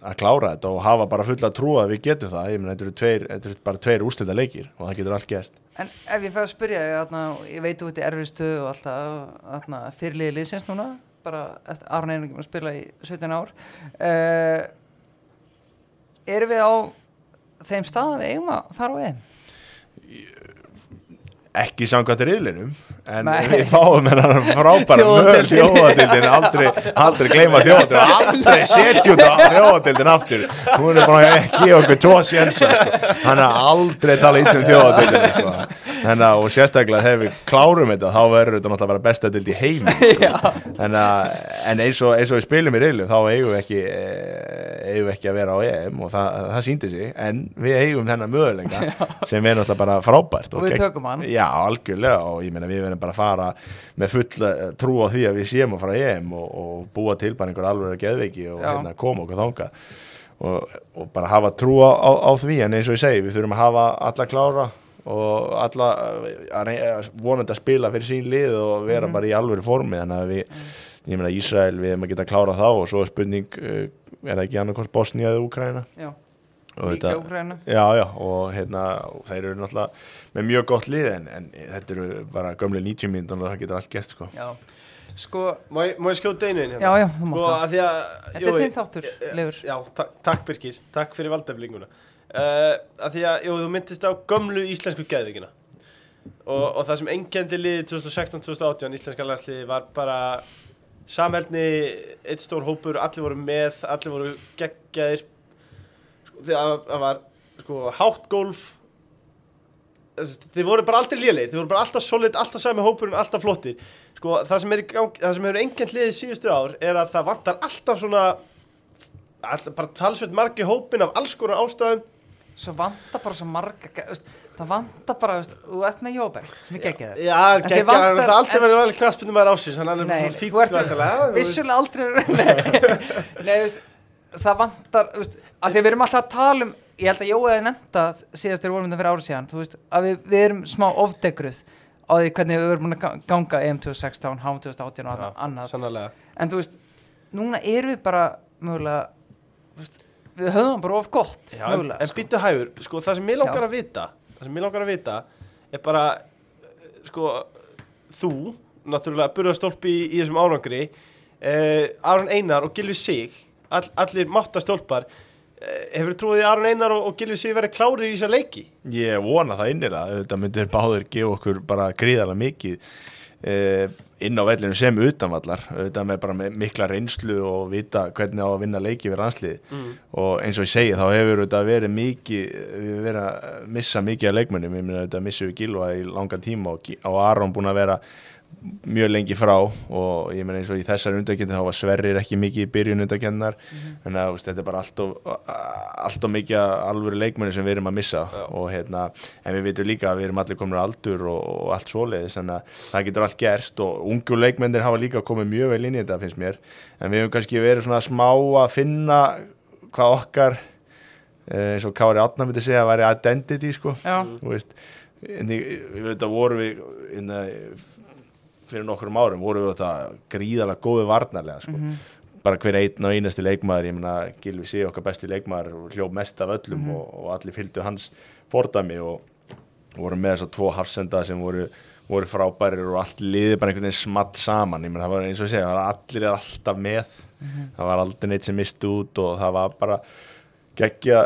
að klára þetta og hafa bara fulla trú að við getum það, ég meina þetta eru, tveir, þetta eru bara tveir úrslita leikir og það getur allt gert En ef ég fæ að spyrja, þarna, ég veit ert í erfistu og alltaf fyrirliði liðsins núna, bara Aron Einar að spila í 17 ár. Uh, erum við á þeim stað að við eigum að fara á EM? ekki samkvæmt riðlinum en Nei. við fáum hennar frábæra Þjóðadeildin. þjóðatildin aldrei, aldrei gleyma þjóðatildin aldrei setjum það þjóðatildin aftur hún er bara ekki okkur tvo sjensa sko. hann er aldrei tala ít um þjóðatildin sko. Þannig að, og sérstaklega þegar við klárum þetta þá verður þetta náttúrulega að vera besta dild í heimi sko. Þannig að, en eins og, eins og við spilum í riðlum þá eigum við ekki eh, eigum við ekki að vera á EM og það, það síndi sig en við eigum þennan möguleika sem er náttúrulega bara frábært Og við gegn- tökum hann. Já, algjörlega og ég meina við verðum bara að fara með fulla trú á því að við séum að fara í EM og, og búa til bara einhver alveg geðveiki og Já. hérna, koma okkur þanga og, og bara hafa trú á, á, á því en eins og ég segi, við þurfum að hafa alla klára og alla að vonandi að spila fyrir sín lið og vera Mhm. bara í alvöru formi þannig að við, ég meina Ísrael við erum að geta klára þá og svo er spurning uh, er það ekki annarkvæmst Bosnia eða Úkraina Já, og líka Úkraina. Já, já, og hérna, og þeir eru náttúrulega með mjög gott lið en, en þetta eru bara gömlega 90 mínútur og það getur allt gert sko. Já, sko, Má ég, má ég skjóta einu inn hérna? já, já, þú mátt Sko, það. að því að Þetta er þinn þáttur, Leifur. Já, ta takk Birkir, takk fyrir valdeflinguna uh, að Því að, jú, þú myndist á gömlu íslensku geðvíkina. Og, og það sem engendi liði 2016-2018 íslenska landsliði var bara samhælni, eitt stór hópur allir voru með, allir voru geggjaðir. Sko, það var sko, hátt gólf Þess- þið voru bara aldrei lélegir, þið voru bara alltaf solid, alltaf sami hópurinn, alltaf flottir. Sko, það sem hefur engend liðið síðustu ár er að það vantar alltaf svona alltaf bara talsveit margi hópin af alls konar ástæðum svo vantar bara svo marga það vantar bara, þú ert með Jóberg sem er geggjað þér Já, En þið geggjað, vantar- hann er alltaf en- verið vel knaspinu maður ásins Hann er þú ert væntanlega, þú veist. vissulega aldrei það vantar að því að við erum alltaf að tala um ég held að nefnt það síðast þegar við vorum þetta fyrir árið síðan veist, að við, við erum smá ofdegruð á því hvernig við erum búin að ga- ganga EM 2016, HM 2018 og annað. en þú veist, núna erum við bara mögulega þú veist, við höfum bara of gott Já, en, mögulega, en sko. býttu hægur, sko, það sem ég langar Já. að vita það sem ég langar að vita er bara eh, sko, þú náttúrulega burðastólpi í, í þessum árangri eh, Aron Einar og Gilvi Sig all, allir máttastólpar eh, hefur trúið í Aron Einar og, og Gilvi Sig verið klárir í þessa leiki Ég vona það innir að þetta myndir báður gefa okkur bara gríðarlega mikið inn á vellinu sem utanvallar þetta með bara mikla reynslu og vita hvernig á að vinna leiki við ranslið mm. og eins og ég segi þá hefur þetta verið mikið, við verið að missa mikið af leikmönnum, ég meina þetta missum við Gilva í langan tíma og, og Aron búin að vera mjög lengi frá og ég meina eins og í þessar undakjöndi þá var Sverrir ekki mikið í byrjun undakennar þannig að þú veist, þetta er bara allt of, allt of mikið alvöru leikmönni sem við erum að missa. Og hérna, en við veitum líka að við erum allir komin á aldur og, og allt svoleiðis að það getur allt gerst og ungu leikmennir hafa líka komið mjög vel inn í þetta finnst mér, en við hefum kannski verið svona smá að finna hvað okkar eh, eins og Kári Átna myndi segja að væri identity sko. Veist en ég, við veit að vorum við inna, fyrir nokkrum árum vorum við þetta gríðalega góðu varnarlega sko. Mhm. bara hver einn og einasti leikmaður ég meina Gilvi sé okkar besti leikmaður og hljóf mest af öllum Mhm. og, og allir fylgdu hans fordæmi og voru með þess að tvo hafsenda sem voru, voru frábærir og allt liði bara einhvern veginn smatt saman ég meina það var eins og segja, það var allir alltaf með Mhm. það var aldrei neitt sem misti út og það var bara geggja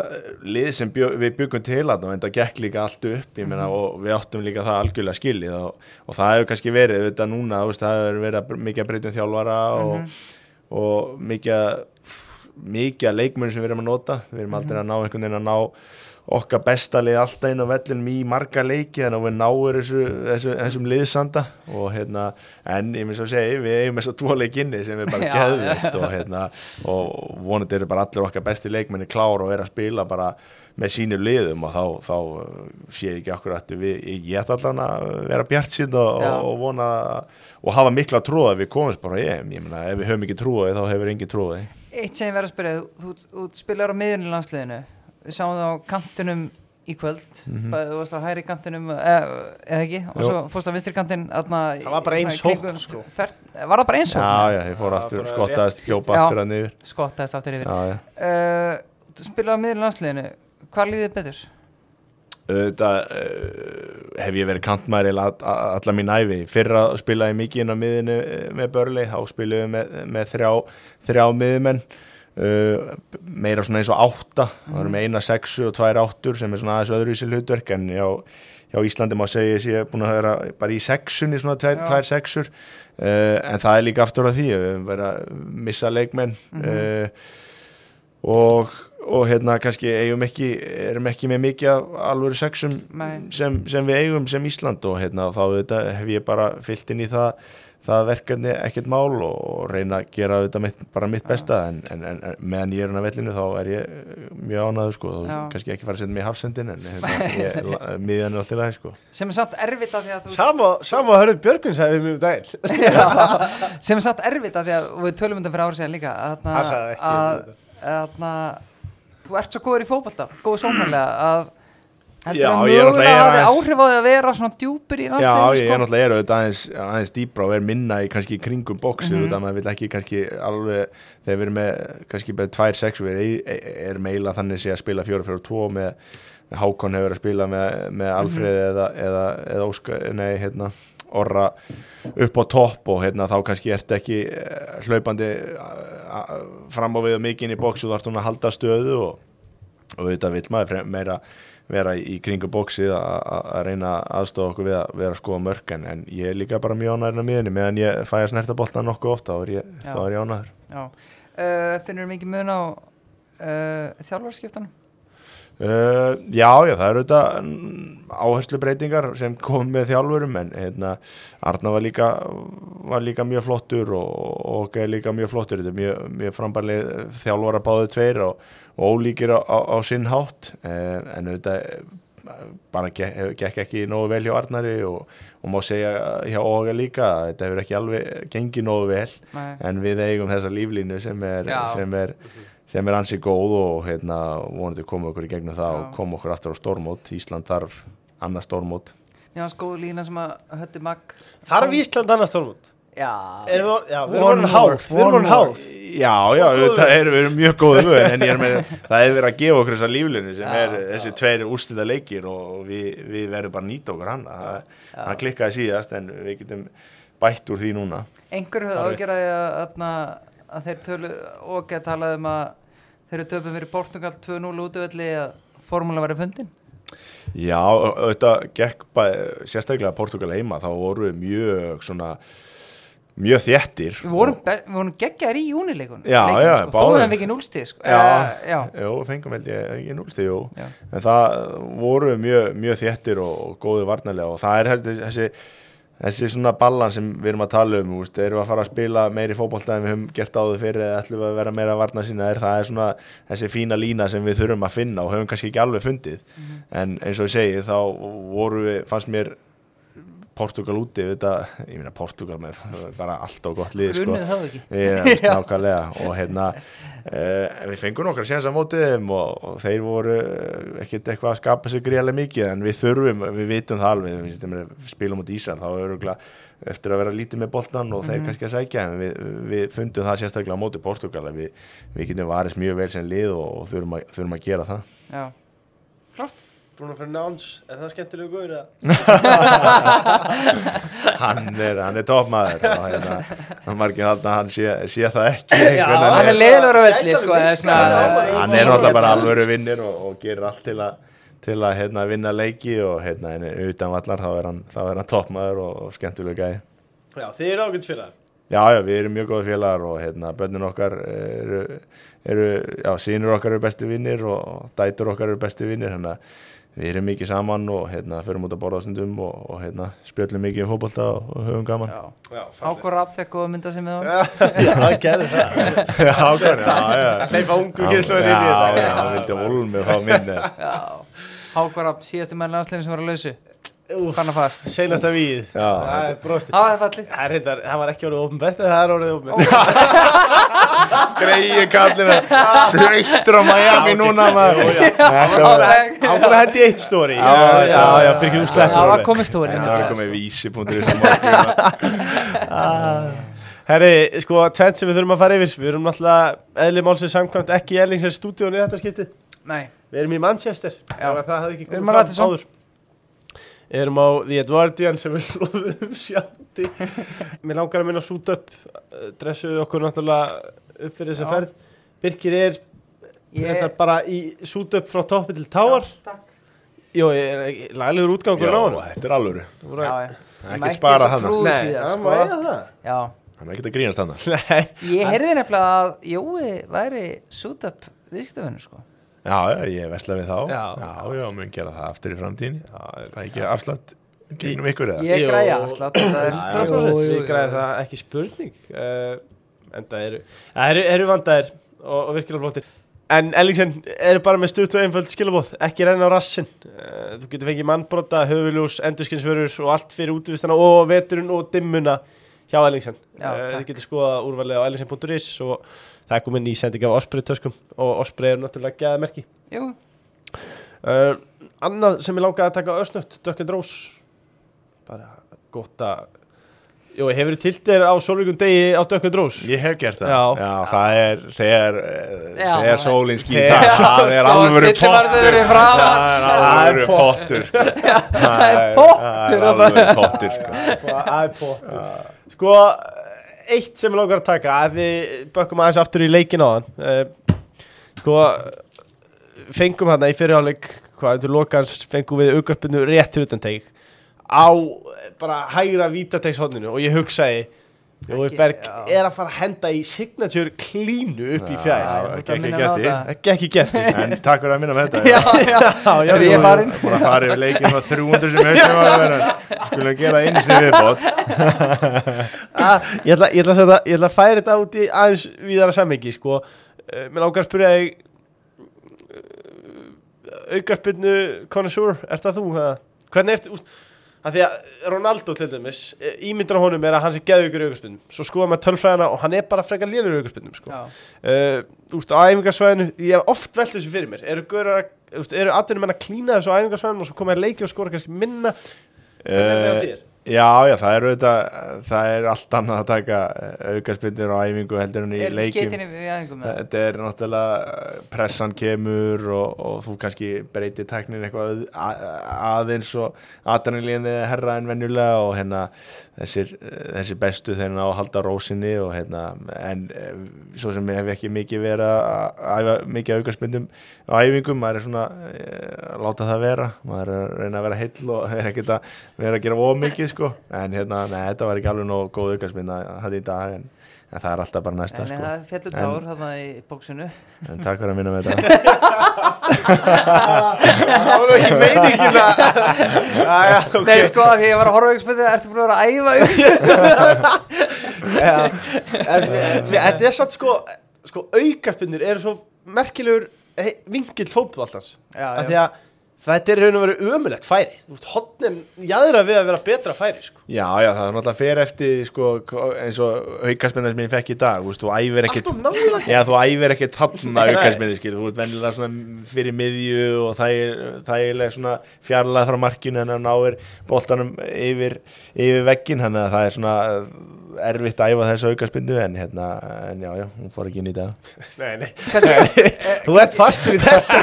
lið sem bjö, við byggum til að það gekk líka allt upp meina, og við áttum líka það algjörlega skilið og, og það hefur kannski verið þetta núna, veist, það hefur verið mikið að breytum þjálfara og, og mikið mikið að leikmönn sem við erum að nota. Við erum aldrei að ná einhvern veginn að ná okkar besta lið alltaf inn á vellinum í marga leiki þannig að við náum þessu, þessu, þessum liðsanda. Og hérna, en ég myndi svo að segja við eigum þess að tvo leikinni sem er bara geðvitt og hérna og vonandi eru bara allir okkar besti leikmenni klár og er að spila bara með sínu liðum og þá, þá uh, sé ég ekki okkur að við, ég get allan að vera bjart sín og, og, vona og hafa mikla trúa að við komumst bara EM. Ég meina ef við höfum ekki trúið þá hefur engin trúið eitt sem ég verð að spyrja þú, þú, þú spilar á miðunni landsliðinu við sáum það á kantinum í kvöld Mhm. Bæði, þú varst á hæri kantinum eða, eða ekki, og Jú. svo fórst á vinstri kantin aðna, Það var bara eins hókn, sko. var það bara eins Já, hókn? já, ég fór Já, aftur, skottaðist, hljópa Já. aftur að niður skottaðist aftur yfir Já, já uh, þú spilar á miðunni landsliðinu hvað líðið betur? auðvitað uh, hef ég verið kantmæri alla mín æfi fyrra spilaði ég mikið inn á miðinu eh, með börli, þá spilaði með, með þrjá, þrjá miðumenn uh, meira svona eins og átta. Það voru með eina sexu og tvær áttur sem er svona aðeins öðruvísi hlutverk en já, hjá Íslandi má segja að ég er búin að vera bara í sexunni svona tvær, Já. tvær sexur. Uh, en það er líka aftur að því við höfum verið að missa leikmenn. Mhm. uh, og og hérna kannski eigum ekki erum ekki með mikið af alvöru sexum sem, sem við eigum sem Ísland og hérna þá þetta, hef ég bara fyllt inn í það, það verkefni ekkert mál og reyna að gera þetta mitt, bara mitt besta en, en, en, en meðan ég er hann að vellinu þá er ég mjög ánæður sko, þá kannski ekki fara að setja mig í hafsendin en hérna, ég, miðjan er alltaf læg sko. Sem er samt erfitt af því að þú Sama, sama að hörðu Björgvin sagði við mjög daginn. Já, sem er samt erfitt af því að og við tölum um þetta fyrir árið síðan líka að, um að, að, að þú ert svo góður í fótbolta góður sóknarlega að heldur Já, að mögulega hafi áhrif á því að vera svona djúpur í Já, landsliðinu ég er sko. náttúrulega er auðvitað aðeins, aðeins dýbra og er minna í kannski kringum bóksi, Mhm. mm -hmm. maður vil ekki kannski alveg, þegar við erum með kannski bara tvær sex, við erum er meila þannig sé að spila fjóra fjóra tvo með, með Hákon hefur að spila með, með Alfreð eða, eða, eða Óskar, nei, hérna orra upp á topp og hérna þá kannski ert ekki eh, hlaupandi eh, fram á við og mikið inn í bóksi og ert svona að halda stöðu og, og þetta vil maður meira vera í kringum bóksið að- reyna að aðstofa okkur við að vera að skoða mörkan en ég er líka bara mjög ánæður á miðunni meðan ég fæ að snerta boltan nokkuð ofta þá er ég, er ég ánæður. Uh, finnur mikið mun á uh, þjálfarskiptanum Uh, já, já, það eru þetta áherslu breytingar sem kom með þjálfurum en hérna, Arna var líka, var líka mjög flottur og, ok, líka mjög flottur. Þetta er mjög, mjög frambarleg þjálfara báðu tveir og, og ólíkir á, á, á sinn hátt. Uh, en eh, bara gekk, gekk ekki nógu vel hjá Arnari og, og má segja hjá Óga líka þetta hefur ekki alveg gengið nógu vel. Nei. en við eigum þessa líflínu sem er, sem er sem er ansi góð og hérna vonandi koma okkur í gegnum það Já. og koma okkur aftur á stórmót. Ísland þarf annað stórmót. Mér fannst góð lína sem að hötti Magg Þarf Ísland annars stórmót? Já, við- Já, more, háð Við orðin háð Já, já, þetta er, við erum mjög góðu vöð en ég er með, það er verið að gefa okkur þessa líflinu sem Já, er þessi tveir úrslita leikir og við, við verðum bara að nýta okkur hann. Það, það klikkaði síðast en við getum bætt úr því núna. Einhver höfðu ágjörði að, að, þeir tölu og ekki að tala um að þeir eru töpum fyrir Portugal 2-0 útvöldi að formúla væri fundin Já, auðvitað gekk bæ, sérstaklega Portugal heima þá voru við mjög svona mjög þéttir Við vorum, við vorum geggjar í júnileikun Já, já, sko. Þó báðir. hefum við ekki núlstig sko. Já. Eh, já, Jó, fengum held ég ekki núlsti, jú já. en það voru mjög, mjög þéttir og, og góði varnarlega og það er heldur þessi, þessi svona ballan sem við erum að tala um, úst, erum við að fara að spila meiri fótbolta en við höfum gert áður fyrir eða ætlum við að vera meira varna sína? Er það er svona þessi fína lína sem við þurfum að finna og höfum kannski ekki alveg fundið. En eins og ég segi þá voru við, fannst mér Portugal úti, við þetta, ég meina Portugal með bara allt á gott lið sko. Grunnið það ekki. Já, nákvæmlega og hérna uh, við fengum nokkra séns að mótið þeim og, og þeir voru ekkert eitthvað að skapa sig gríðarlega mikið en við þurfum, við vitum það alveg við, við spilum út Ísar, þá er örugglega eftir að vera lítið með boltan og þeir kannski að sækja en við, við fundum það sérstaklega á móti Portugal við, við getum varist mjög vel sem lið og, og þurfum, að, þurfum að gera það. Já, Bruno Fernandes, er það skemmtilegu góður eða? hann er, hann er toppmaður og hérna, hann margir halda að hann sé, sé það ekki. Já, hann er leiður á velli sko, hann er náttúrulega bara alvöru vinnir og, og gerir allt til að til að hérna, vinna leiki og hérna, en utan vallar þá er hann, þá er hann toppmaður og, og skemmtilega gæði Já, þið eru ágætt félag Já, já, við erum mjög góða félagar og hérna, bönnin okkar eru, eru já, sínur okkar eru besti vinnir og dætur okkar eru besti vinnir þannig að við erum mikið saman og hérna, förum út að borða stundum og, og hérna, spjöllum mikið um fótbolta og, og höfum gaman. Já, Já, Ákvar Rapp fekk góða mynda sem við á Já, gerði það. Já, ákvæmlega, já, já Hleypa ungu Já, kynsluður inn í Já, þetta. já, hann vildi volmi og fá minni Já, Ákvar Rapp, síðastu menn landslegin sem var að lausu Að fast Seinasta víð Já. Það er brosti Það er Það er það var ekki orðið ofnbært en það er orðið ofnbært Greiði kallinu Sveittur á Miami núna var bara hendi eitt stóri Já, Já, við sleppur Það var komið stóri Þetta var komið vísi.is á morgun. Herri, sko, tvent sem við þurfum að fara yfir. Við erum náttúrulega eðli málsins samkvæmt ekki í Erlingsens stúdíónu í þetta skipti Nei, Við erum í Manchester. Það hefði ekki Við erum komið fram áður. Við erum á The Edwardian sem við hlóðum sjátti. Mér langar að minna að súta upp eh, Dressuðu okkur náttúrulega upp fyrir þessa ferð. Birkir er ég er bara í súta upp frá toppi til táar Takk. Jó, ég er laglegur útgangur á hann Já, þetta er alvöru. Já, Ekki spara trúður Nei, sko. má eiga það. Já, Hann er ekkert að grínast hann Nei, ég heyrði nefnilega að Jói væri suit up viðskiptafinnu sko Já, já, ég vesla við þá. Já. já, já mun gera það aftur í framtíðin Það er ekki afslátt gegnum ykkur eða? Ég græja afslátt það er- 100% Jú, jú, við jú. græðum það ekki spurning. Uh, en það eru, það eru, eru vandaðir og, og virkilega flottir. En Ellingsen eru bara með stutt og einföld skilabóð ekki renna á rassin uh, þú getur fengið mannbrota, höfuljós, endurskinsförur og allt fyrir útvistana og veturinn og dimmuna hjá Ellingsen. Uh, takk. þið getur skoða úrvalið á ellingsen.is og það er komin í sending af Osprey töskum og Osprey er náttúrulega gæðamerki Jú, uh, annað sem ég langaði að taka ösnött, Dökk and Rose bara gott að Jó, hefur þið tilt þér á sólvíkum degi á Dökk and Rose? Ég hef gert það Já. það er þegar, eh, Já. þegar sólinn skýr Þegar- Það er alvöru pottur framan. Það er alvöru Það er pottur Það er er alvöru pottur sko. Það er pottur Sko, eitt sem ég langar að taka að við bökkum aðeins aftur í leikin á hann uh, Sko, fengum hann í fyrirháleik hvað, til lokans fengum við aukarpinu rétt fyrir utan teik á bara hægra vítategshotninu og ég hugsaði Jói Berg já. er að fara að henda í signature klínu upp í fjær. þú ekki á ekki ekki gett En takk fyrir að minna með þetta Já, já, já, er ég farin? Búin að fara yfir leikinn og 300 sem haustum að vera? Skulum gera einu sinni viðbót Ah, ég, ætla, ég, ætla að setja, ég ætla að færa þetta út í aðeins víðara samhengi sko. uh, mér langar að spyrja þig uh, aukarspinnu konessúr, er það þú? hvernig úst, að því að Ronaldo til dæmis, eh, ímyndar á honum er að hann sé geðugur aukarspinnum, svo skoða maður tölfræðina og hann er bara frekar lélur í aukarspinnum sko. uh, úst, á æfingarsvæðinu ég hef oft velt þessu fyrir mér eru, úst, eru atvinnum menn að klína þessu á æfingarsvæðinu og svo koma að leiki og skora kannski minna hvernig er það Eh, þér? Já, já, það er auðvitað Það er allt annað að taka aukarspindir á æfingu heldur en í Er leikim? Þetta er náttúrulega pressan kemur og, og þú kannski breytir tæknin eitthvað að- aðeins og er herra en venjulega og hérna þessir, þessir bestu þeir ná að halda rósinni og hérna en eh, svo sem hef ekki mikið verið að æfa mikið aukarspindum á æfingum, maður er svona eh, að láta það vera, maður er að reyna að vera heill og er ekkert að vera að gera ómikið sko, en hérna, nei, þetta var ekki alveg nóg góð aukarspind að þetta í dag en, en það er alltaf bara næsta En sko. það fjallu En- tár þarna í bóksinu En takk fyrir að minna með þetta. Það var nú ekki meiningin að Jæja, ok. Nei sko því ég var að horfa ykkur spyrir Ertu búin að vera að æfa ykkur? Þetta er satt sko, sko aukarspinnir eru svo merkilegur hey, vingill fótballtans Já, að því að þetta er raun og verið ömulegt færi veist, hotnin jæðra við að vera betra færi sko. Já, já, það er náttúrulega fer eftir sko, eins og aukarspennar sem ég fekk í dag þú veist, þú æfir ekkert Já, þú æfir ekkert Nei. aukarspenni skil, þú ert venjulega svona fyrir miðju og það er, það er svona fjarlæð frá markinu en það náir boltanum yfir, yfir veggin, þannig að það er svona erfitt að æfa þessu aukarspennu en hérna, en já, já, hún fór ekki inn í dag nei, nei. Kannski, þú ert fastur í þessu.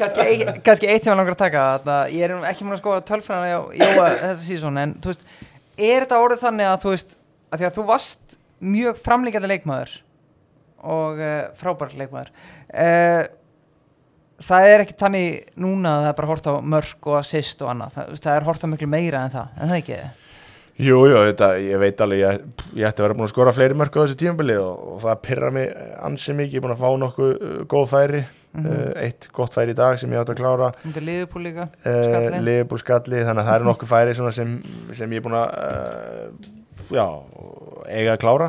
Kannski, eitt, kannski eitt sem ég langar að taka þarna, Ég er ekki múin að skoða Jóa þetta síðan En þú veist, er þetta orðið þannig að þú veist að Því að þú varst mjög framlíkjandi leikmaður Og uh, frábær leikmaður uh, Það er ekki þannig núna að það er bara hort á mörk og assist og annað Það, það er hort á miklu meira en það En það ekki Jú, jú, þetta, ég veit alveg ég, ég ætti að vera búin að skora fleiri mörg á þessu tímabili og, og það pyrra mig ansi mikið, ég er búin að fá nokkuð uh, góð færi Mhm. uh, eitt gott færi í dag sem ég átti að klára. Undir liðupúl líka uh, Skalli. Liverpool skalli, þannig að það eru nokkuð færi sem, sem ég er búin að uh, já, eiga að klára.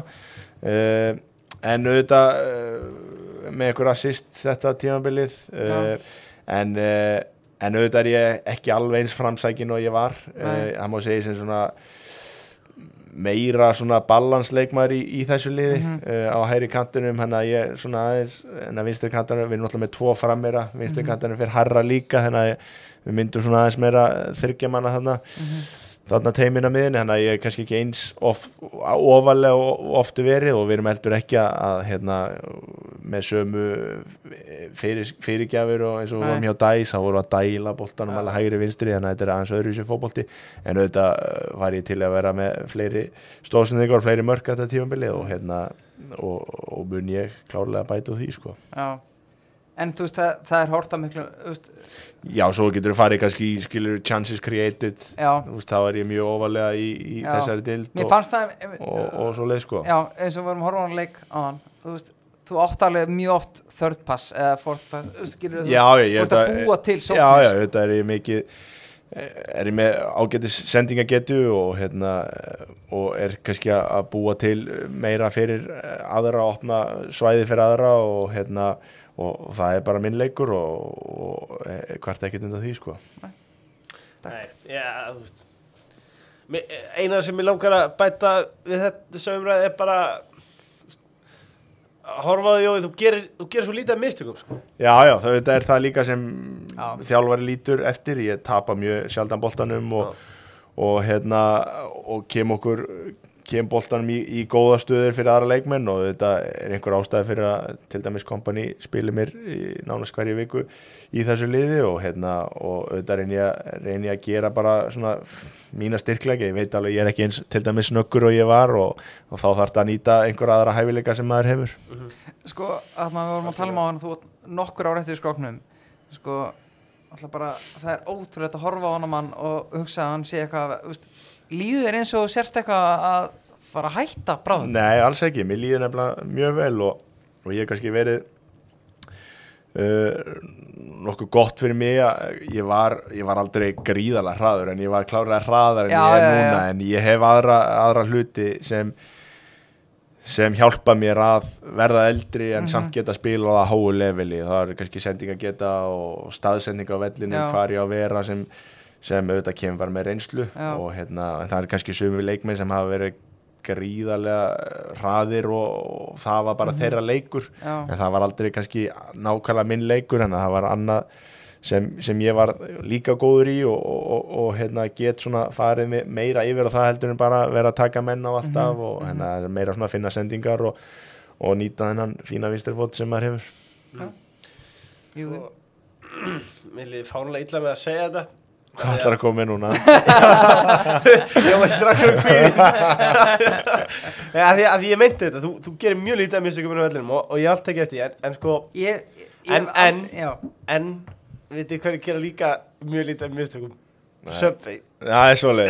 Uh, en auðvitað uh, með ykkur assist þetta tímabilið uh, en, uh, en auðvitað er ég ekki alveg eins framsækin og ég var. Uh, það má segja sem svona meira svona balansleikmar í, í þessu liði Mhm. uh, á hæri kantunum hann að ég svona aðeins en að vinstri kantunum, við erum náttúrulega með tvo frammera vinstri kantunum fyrir harra líka þannig að við myndum svona aðeins meira þryggja manna þarna þarna teimina miðin, þannig að ég er kannski ekki eins of, ofalega og oftu verið og við erum heldur ekki að, hérna, með sömu fyrir, fyrirgjafir og eins og við vorum Nei. hjá Dæs, þá vorum við að dæla boltanum Já. alveg hægri vinstri, þannig að þetta er aðeins öðru í sér fótbolti, en auðvitað uh, var ég til að vera með fleiri stóðsendingar fleiri mörk að þetta tímabili og hérna og, og mun ég klárlega bæta því sko. Já En þú veist, það, það er hort á miklu þú veist, Já, svo getur við farið kannski í skilur chances created, Já, þú veist, þá er ég mjög ofalega í, í Já. þessari dild og, það og, og svo leið sko. Já, eins og við vorum að horfa á hann leik á hann Þú veist, þú átt alveg mjög oft third pass eða fourth pass þú skilur, þú Já, þú ert að búa til Já, sóknir já, þetta er ég mikið er ég með ágætis sendingagetu og hérna og er kannski að- búa til meira fyrir aðra að opna svæði fyrir aðra og hérna og það er bara minn leikur og, og eh, hvert ekkert undan því sko. Nei, já, þú veist. Eina sem ég langar að bæta við þetta þessu umræði er bara þú veist, að horfa á því og þú gerir, þú gerir svo lítið af mistökum sko. Já, já, það þetta er það líka sem Já. þjálfari lítur eftir, ég tapa mjög sjaldan boltanum og, og hérna og kem okkur kem boltanum í, í góða stöður fyrir aðra leikmenn og þetta er einhver ástæði fyrir að til dæmis kompani spilir mér nánast hverju viku í þessu liði og hérna og auðvitað reyni ég, reyni að gera bara svona mína styrkleika, ég veit alveg ég er ekki eins til dæmis snöggur og ég var og, og þá þarf þetta að nýta einhver aðra hæfileika sem maður hefur. Sko, að maður vorum að tala um á hann þú átt nokkur ára eftir skróknum Sko, alltaf bara, það er ótrúlegt að horfa á hann og hugsa að hann sé eitthvað líður eins og sért eitthvað að fara að hætta bráðum Nei, alls ekki, mér líður nefnilega mjög vel og, og ég hef kannski verið uh, nokkuð gott fyrir mig að ég var, ég var aldrei gríðalega hraður en ég var klárlega hraðar en Já, ég er já, já. núna en ég hef aðra, aðra hluti sem sem hjálpa mér að verða eldri en Mhm. samt geta spila á háu leveli, það er kannski sendinga geta og staðsendinga á vellinu Já. hvar ég á að vera sem, sem auðvitað kemur með reynslu Já. og hérna, það er kannski sumi leikmenn sem hafa verið gríðarlega hraðir og, og það var bara þeirra leikur. Mhm. Já. en það var aldrei kannski nákvæmlega minn leikur en það var annað sem, sem ég var líka góður í og, og, og, og hérna, get svona farið me- meira yfir og það heldur en bara vera að taka menn á alltaf Mhm, og hérna, er meira svona að finna sendingar og, og nýta þennan fína vinstirfót sem maður hefur. Jú, Og- Mér líði fánulega illa með að segja þetta Hvað ætlar að koma með núna? Ég var strax um kvíði Nei, að því að ég meinti þetta Þú, þú gerir mjög lítið að mistökum og, og ég allt ekki eftir en, en sko ég, ég En- en- já, En, vitið hverju gera líka mjög lítið að mistökum. Subway. Það er svoleið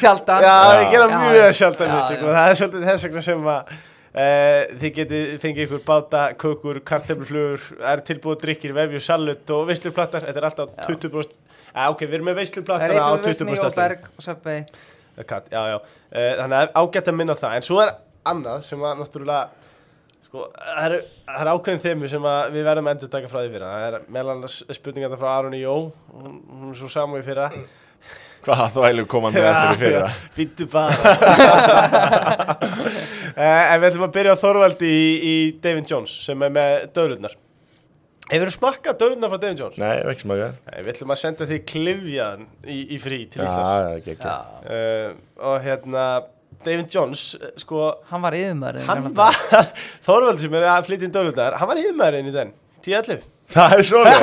sjaldan. Já, Já. þið gera mjög sjaldan mistökum og það er svolítið þess vegna sem að þið getið fengið ykkur báta, kökur, kartöfluflugur, það eru tilbúið drikkir, vefju, salut og veisluplattar, þetta er alltaf Já. 20% uh, ok, við erum með er á eitthvað vissni 20% og berg og söpvei Kat, já, já. Uh, þannig að ágætt að minna það. En svo er annað sem að náttúrulega sko, það eru, eru ákveðin þemu sem að við verðum að endur taka frá því fyrir það er meðal annars spurningar frá Aroni Jó. Hún, hún er svo samu í fyrra. Hvað þvælu koma með eftir í fyrra? Býttu bara En við ætlum að byrja á Þorvaldi í, í David Jones sem er með döðlurnar. Hefur þú smakkað döðlurnar frá David Jones? Nei, ekki smaka Nei, við ætlum að senda því klifjaðan í, í frí til Íslands. já, ekki, ekki. Uh, og hérna David Jones, eh, sko hann var yfirmaður hann var, Þorvaldi sem er að flytja inn döðlurnar hann var yfirmaðurinn í den 10-11 Það er svoleið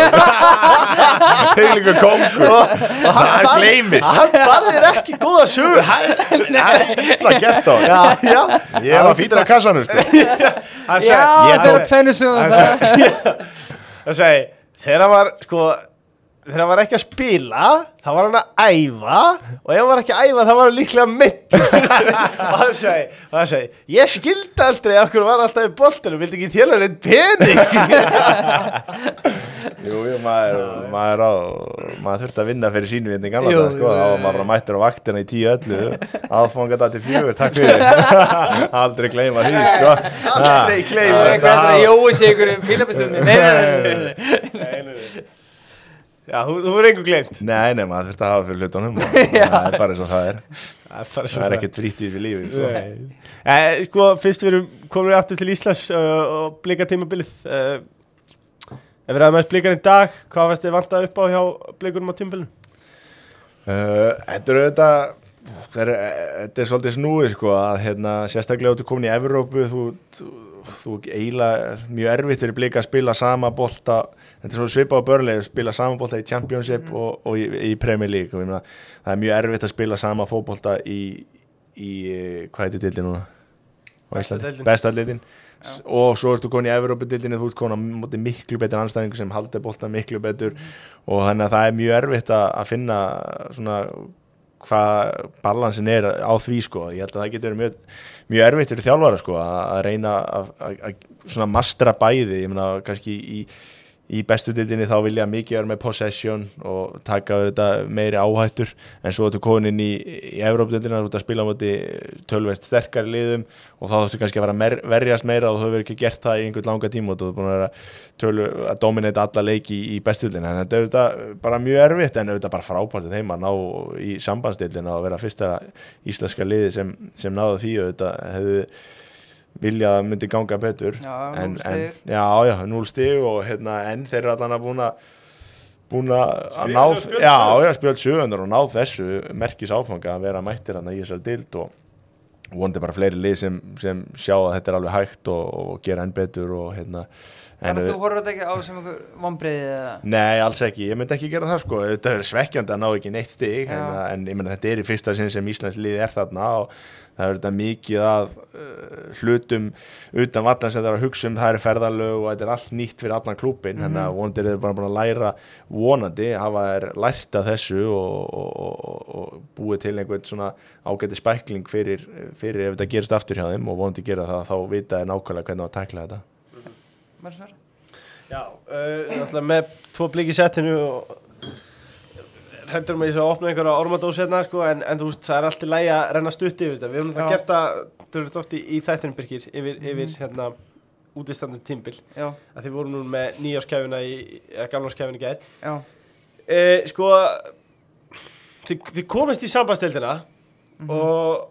Heiligur kongur Það gleymist hann barðir ekki góða sögur Það er gert á hann já, já Ég var fýtur á kassanum sko hann Já, þetta er tvennu hann það sagði, þegar hann var sko þegar hann var ekki að spila þá var hann að æfa og ef hann var ekki að æfa þá var hann líklega mitt og hann og hann sagði ég skildi aldrei af hverju var alltaf í boltinu vildi ekki þjóla neitt pening? Jú, jú, maður, maður, á, maður þurfti að vinna fyrir sínu hérna í gamla dag, sko, þá var maður bara mættur á vaktina í 10-11, aðfanga þetta til fjögur, takk fyrir, aldrei gleyma því, sko. aldrei gleyma Það jói sig ykkur fílabistunni Nei, nei, nei, nei, nei. Nei, nei, nei. Já, þú, þú er einhver glemt Nei, nei, maður þurfti að hafa fyrir hlutunum. Og það er. Bara eins og það er, það er, er ekkert í þessu lífi, sko. Eh, sko, fyrst við komin við aftur til Íslands uh, og blika tímabilið uh, Ef við ræðum aðeins blikan í dag, hvað veist þið vantað upp á hjá blikunum á tímabilinu? Uh, Þetta er auðvitað þetta er, þetta er svolítið snúið sko að hérna, sérstaklega að komin í Evrópu þú, þú, þú eiginlega mjög erfitt fyrir blika að spila sama bolta þetta er svona svipað á börlega spila sama bolta í Championship og, og í, í Premier League. Og ég meina, það er mjög erfitt að spila sama fótbolta í, í eh, hvað heitir dildin núna? Á Besta Íslandi? deildin. Besta dildin og svo ertu komin í Evrópudildinni þú ert komin á miklu betur anstæðingu sem haldi bolta miklu betur. Og þannig að það er mjög erfitt að, að finna svona hvað balansin er á því sko. Ég held að það getur verið mjög, mjög erfitt fyrir þjálfara sko að, að reyna að, að, að svona mastra bæði. Ég meina kannski í, í bestu dildinni þá vilja mikið vera með possession og taka þetta meiri áhættur. En svo ertu konin í, í Evrópdildina þú ert að spila á móti tölvert sterkari liðum og þá þarfstu kannski að vera mer, verjast meira og þú hefur ekki gert það í einhvern langa tíma og þú er búin að vera tölu, að dominata alla leiki í, í bestudildina en þetta er auðvitað bara mjög erfitt en auðvitað bara frábært þeim að ná í sambandstildina og vera fyrsta íslenska liði sem, sem náðu því. Og þetta hefðu vilja að myndi ganga betur. Já, en, en, já, já, núl stig og hérna, en þeir eru allan að búin að búin að ná já, sögunnar. já, spjöld sögunar og ná þessu merkis áfanga að vera mættir hann í þessar dild og vonandi bara fleiri lið sem, sem sjá að þetta er alveg hægt og, og gera enn betur og hérna Þannig En, að þú horfður þetta ekki á sem einhver vombriði eða? Nei, alls ekki, ég myndi ekki gera það sko. Þetta er svekkjandi að ná ekki neitt stig en, en ég myndi þetta er í fyrsta sinn sem Íslands liði er þarna og það er þetta mikið af uh, hlutum utan vallan sem það er að hugsa um. Það eru ferðalög og þetta er allt nýtt fyrir allan klúbin þannig að vonandi er þeir bara búin að læra vonandi, hafa þær lært af þessu og, og, og, og búið til einhvern svona ágæti spækling fyrir, fyrir ef þetta gerist aftur hjá þeim og vonandi gera það þá vita þeir nákvæmlega hvernig á að tækla þetta. Var það svar? Já, uh, náttúrulega með tvo blík í settinu og hendur mig í svo að opna einhverja ormadós hérna sko, en, en þú veist, það er alltið lægi að renna stutt yfir þetta, við höfum Já. gert það tölvist oft í, í þættinu Birkir yfir, yfir hérna útistandið tímbil Já, að þið voru nú með nýjáskæfina í, eða gamláskæfina í gær. Uh, sko þið, þið komist í sambandstildina og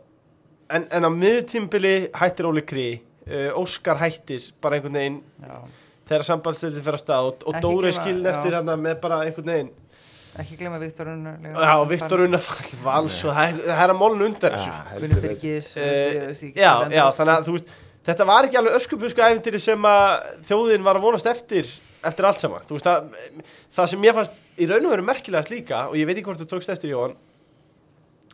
en, en á miðtímbili hættir Óli Krí uh, Óskar hættir bara einhvern veginn já. þegar sambandstildin fer að stað og, og Dóri skilin eftir hérna með bara einhvern veginn Ekki glemma Viktor líka. Já, Viktor Unnafall vals og það er- það að mólun undan þessu. Gunni Birgis og þessi- þessi- Já, já, þannig að þú veist Þetta var ekki alveg öskupusku æfintýri sem að þjóðin var að vonast eftir eftir allt saman, þú veist að það sem ég fannst í raun og veru merkilegast líka og ég veit ekki hvort þú tókst eftir Jóhann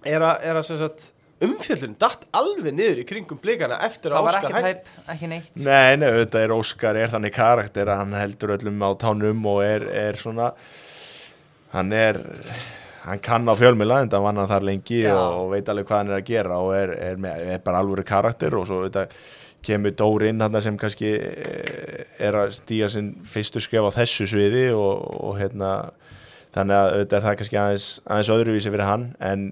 er að, er að sem sagt umfjöllun datt alveg niður í kringum blikana eftir Það að var Óskar ekki hætt tæp, ekki neitt. Nei, nei, auðvitað er Óskar er þannig karakter að hann heldur öllum á tánum og er, er svona hann er hann kann á fjölmila en það vann hann þar lengi Já. og, veit alveg hvað hann er að gera og er, er, með, er bara alvöru karakter og svo auðvitað kemur Dóri inn hann sem kannski eh, er að stíga sinn fyrstu skref á þessu sviði og, og hérna þannig að auðvitað er það kannski aðeins, aðeins öðruvísi fyrir hann en,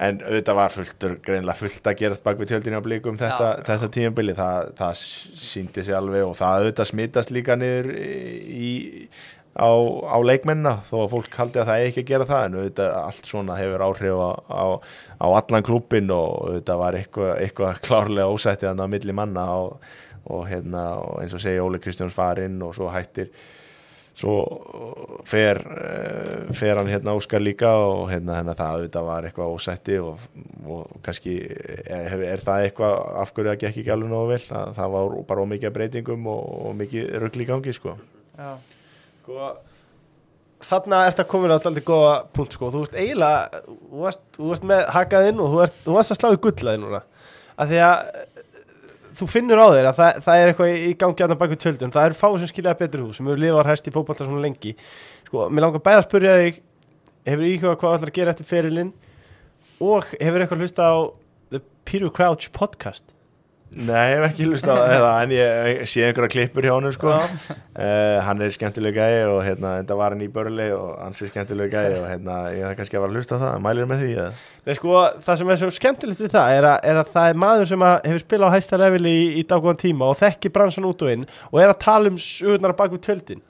en auðvitað var fulltur greinlega fullt að gerast bak við tjöldinu á blikum þetta, Já. þetta tímabili, það, það síndi sig alveg og það auðvitað smitast líka niður í, á, á leikmennina þó að fólk haldi að það eigi ekki að gera það en auðvitað allt svona hefur áhrif á, á, á allan klúbbin og auðvitað var eitthvað, eitthvað klárlega ósættið þannig á milli manna og, og, hérna, og eins og segja Óli Kristjáns farinn og svo hættir svo fer, eh, fer hann hérna Óskar líka og hérna, hérna það auðvitað var eitthvað ósætti og, og kannski er, er það eitthvað af hverju það gekk ekki alveg nógu vel? Það, það var bara ómikið breytingum og, og mikið gangi sko. Já, sko, þarna ert að koma á alltaf góða punkt sko. þú ert eiginlega þú varst, þú varst með hakað inn og þú, ert, þú varst að slá í gullaði núna. Af því að eh, þú finnur á þér að það, það er eitthvað í gangi að það baka tjöldum, það eru fáið sem skiljaði betur þú sem eru lifað hæst í fótbolta svona lengi. Sko, mér langar bæða að spyrja þig hefur íhugað hvað ætlar að gera eftir ferilinn? Og hefur eitthvað hlusta á The Peter Crouch podcast Nei, ég hef ekki hlust á það en ég, sé einhverja klippur hjá honum sko. uh, hann er skemmtileg gæi og hérna, þetta var hann í börli og hann sé skemmtileg gæi og hérna, ég það kannski að var að hlusta á það mælir með því? Nei, sko, það sem er svo skemmtilegt við það er að, er að það er maður sem hefur spilað á hæsta leveli í, í daggóðan tíma og þekki bransan út og inn og er að tala um sögurnar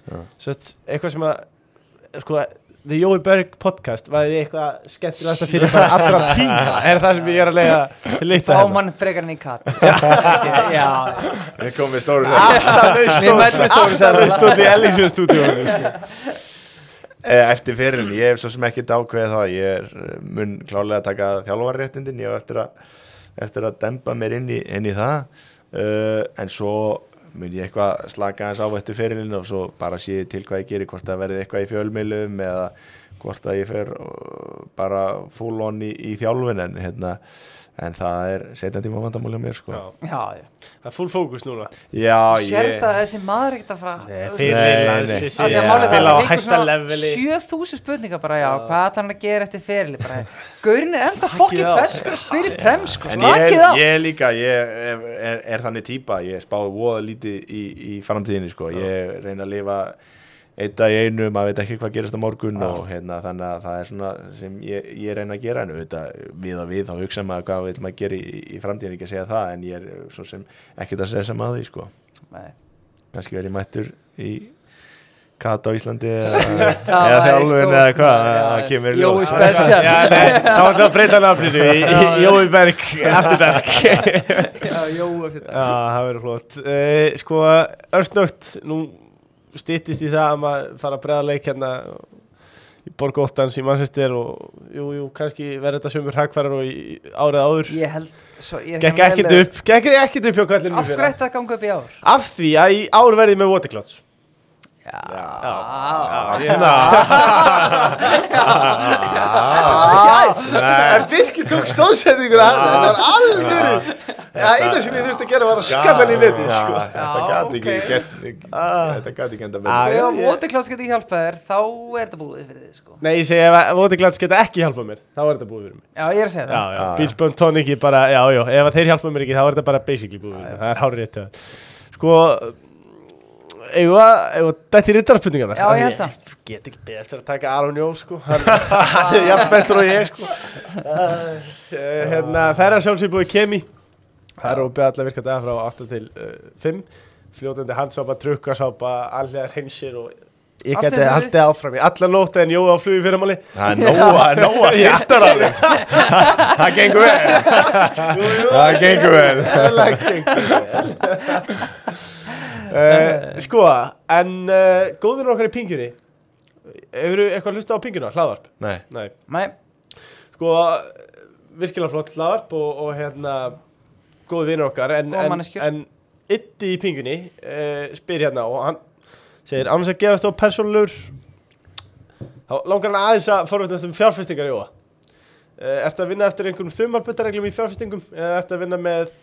Já. svo þetta eitthvað sem að sko, The Jói Berg podcast væri eitthvað skemmtilegast að fyrir bara allra tíma. Er það sem ég er að leiða til líta fá mann frekar enn í katt. Já, Við komum við stóru Alltaf Við mætum með stóru Alltaf sagði þau stóð í sko. Eh, Eftir fyrirlin, ég hef svo sem ekki ákveðið það, ég er eh, mun klálega að taka þjálfarréttindin, ég hef eftir að, eftir að dempa mér inn í, inn í það, uh, en svo mun ég eitthvað slaka aðeins á eftir fyrirlin og svo bara sé til hvað ég gerir, hvort það verði eitthvað í fjölmiðlum eða hvort að ég fer uh, bara full on í, í þjálfin en hérna, en það er setjandi tíma vandamáli á mér sko. Já. Það er full fókus núna. Já, Sér ég, það að þessi maður ekkert að fara Nei, fyrir er spila á hæsta leveli. svona 7000 spurningar bara, já, hvað ætlar hann að gera eftir ferili bara, Gaurin er enda fokkið feskur að spila í prem, sko, En ég, slakið á. ég líka, ég er, er, er þannig típa, ég spáði voða lítið í, í framtíðinni sko, ég reyna að lifa einn dag í einu, maður veit ekki hvað gerist á morgun og hérna þannig að það er svona sem ég, ég reyna að gera en auðvitað við og við þá hugsa maður hvað vil maður gera í, í framtíðinni, ekki að segja það en ég er svo sem ekkert að segja sem að því sko, Nei. kannski verið mættur í Kat á Íslandi eða, Það eða hvað, það kemur í Jói ljós. Special. Já, nei, þá var það að breyta nafninu Jói Berg Afturberg Já, Jói Já, það verður flott. Uh, Sko, örstnögt Nú styttist í það að maður fara að breða leik hérna í Borg Óttans í Manchester og jú, jú, kannski verður þetta sömur hagfærar og í árið áður. Ég held, svo, ég Gekk ekkert upp, ekkert upp hjá kallinu Af hverju að ganga upp í ár? Af því að í ár verði með Waterclouds En Birkir tók stóðsendingur að það var alveg Það eina sem ég þurfti að gera var að skalla hann í neti sko. Þetta gæti ekki Ah. Þetta gæti ekki enda betur. Já, Ef Waterclouds geti hjálpað þér, þá er þetta búið fyrir þið sko. Nei, ég segi ef Votiglans geta ekki hjálpað mér þá er þetta búið fyrir mig. Já, ég er að segja það. Beach Bum Tonic ég bara, já, já, ef að þeir hjálpa mér ekki þá er þetta bara basically búið það er hárið rétt. Sko Eða, þetta er rittarspurningar Já, ég held það. Get ekki fyrir að taka Aron Jó, sko. Hann er jafn spenntur og ég, sko. Uh, Hérna, það er að sjálfsög búið kemi. Það er opið allar virka dagar frá 8 til uh, 5 Fljótandi handsápa, trukkasápa, allir hreinsir og Ég Allt geti haldið áfram í allar nótt en Jóa á flugi fyrirmáli Það er er nóga skiptar af þeim Það gengur vel. Það gengur vel uh, Sko, en uh, góður okkar í pingjunni Hefur eitthvað hlustað á pingjuna, hlaðvarp? Nei, Nei. Nei, Sko, virkilega flott hlaðvarp og, og hérna góð vinur okkar en, en, en ytti í pingjunni uh, spyr hérna og hann segir annars að gerast á persónulegur þá langar hann aðeins að forvitnast um fjárfestingar Jóa. Uh, Ertu að vinna eftir einhverjum þumalbuttareglum í fjárfestingum eða ertu að vinna með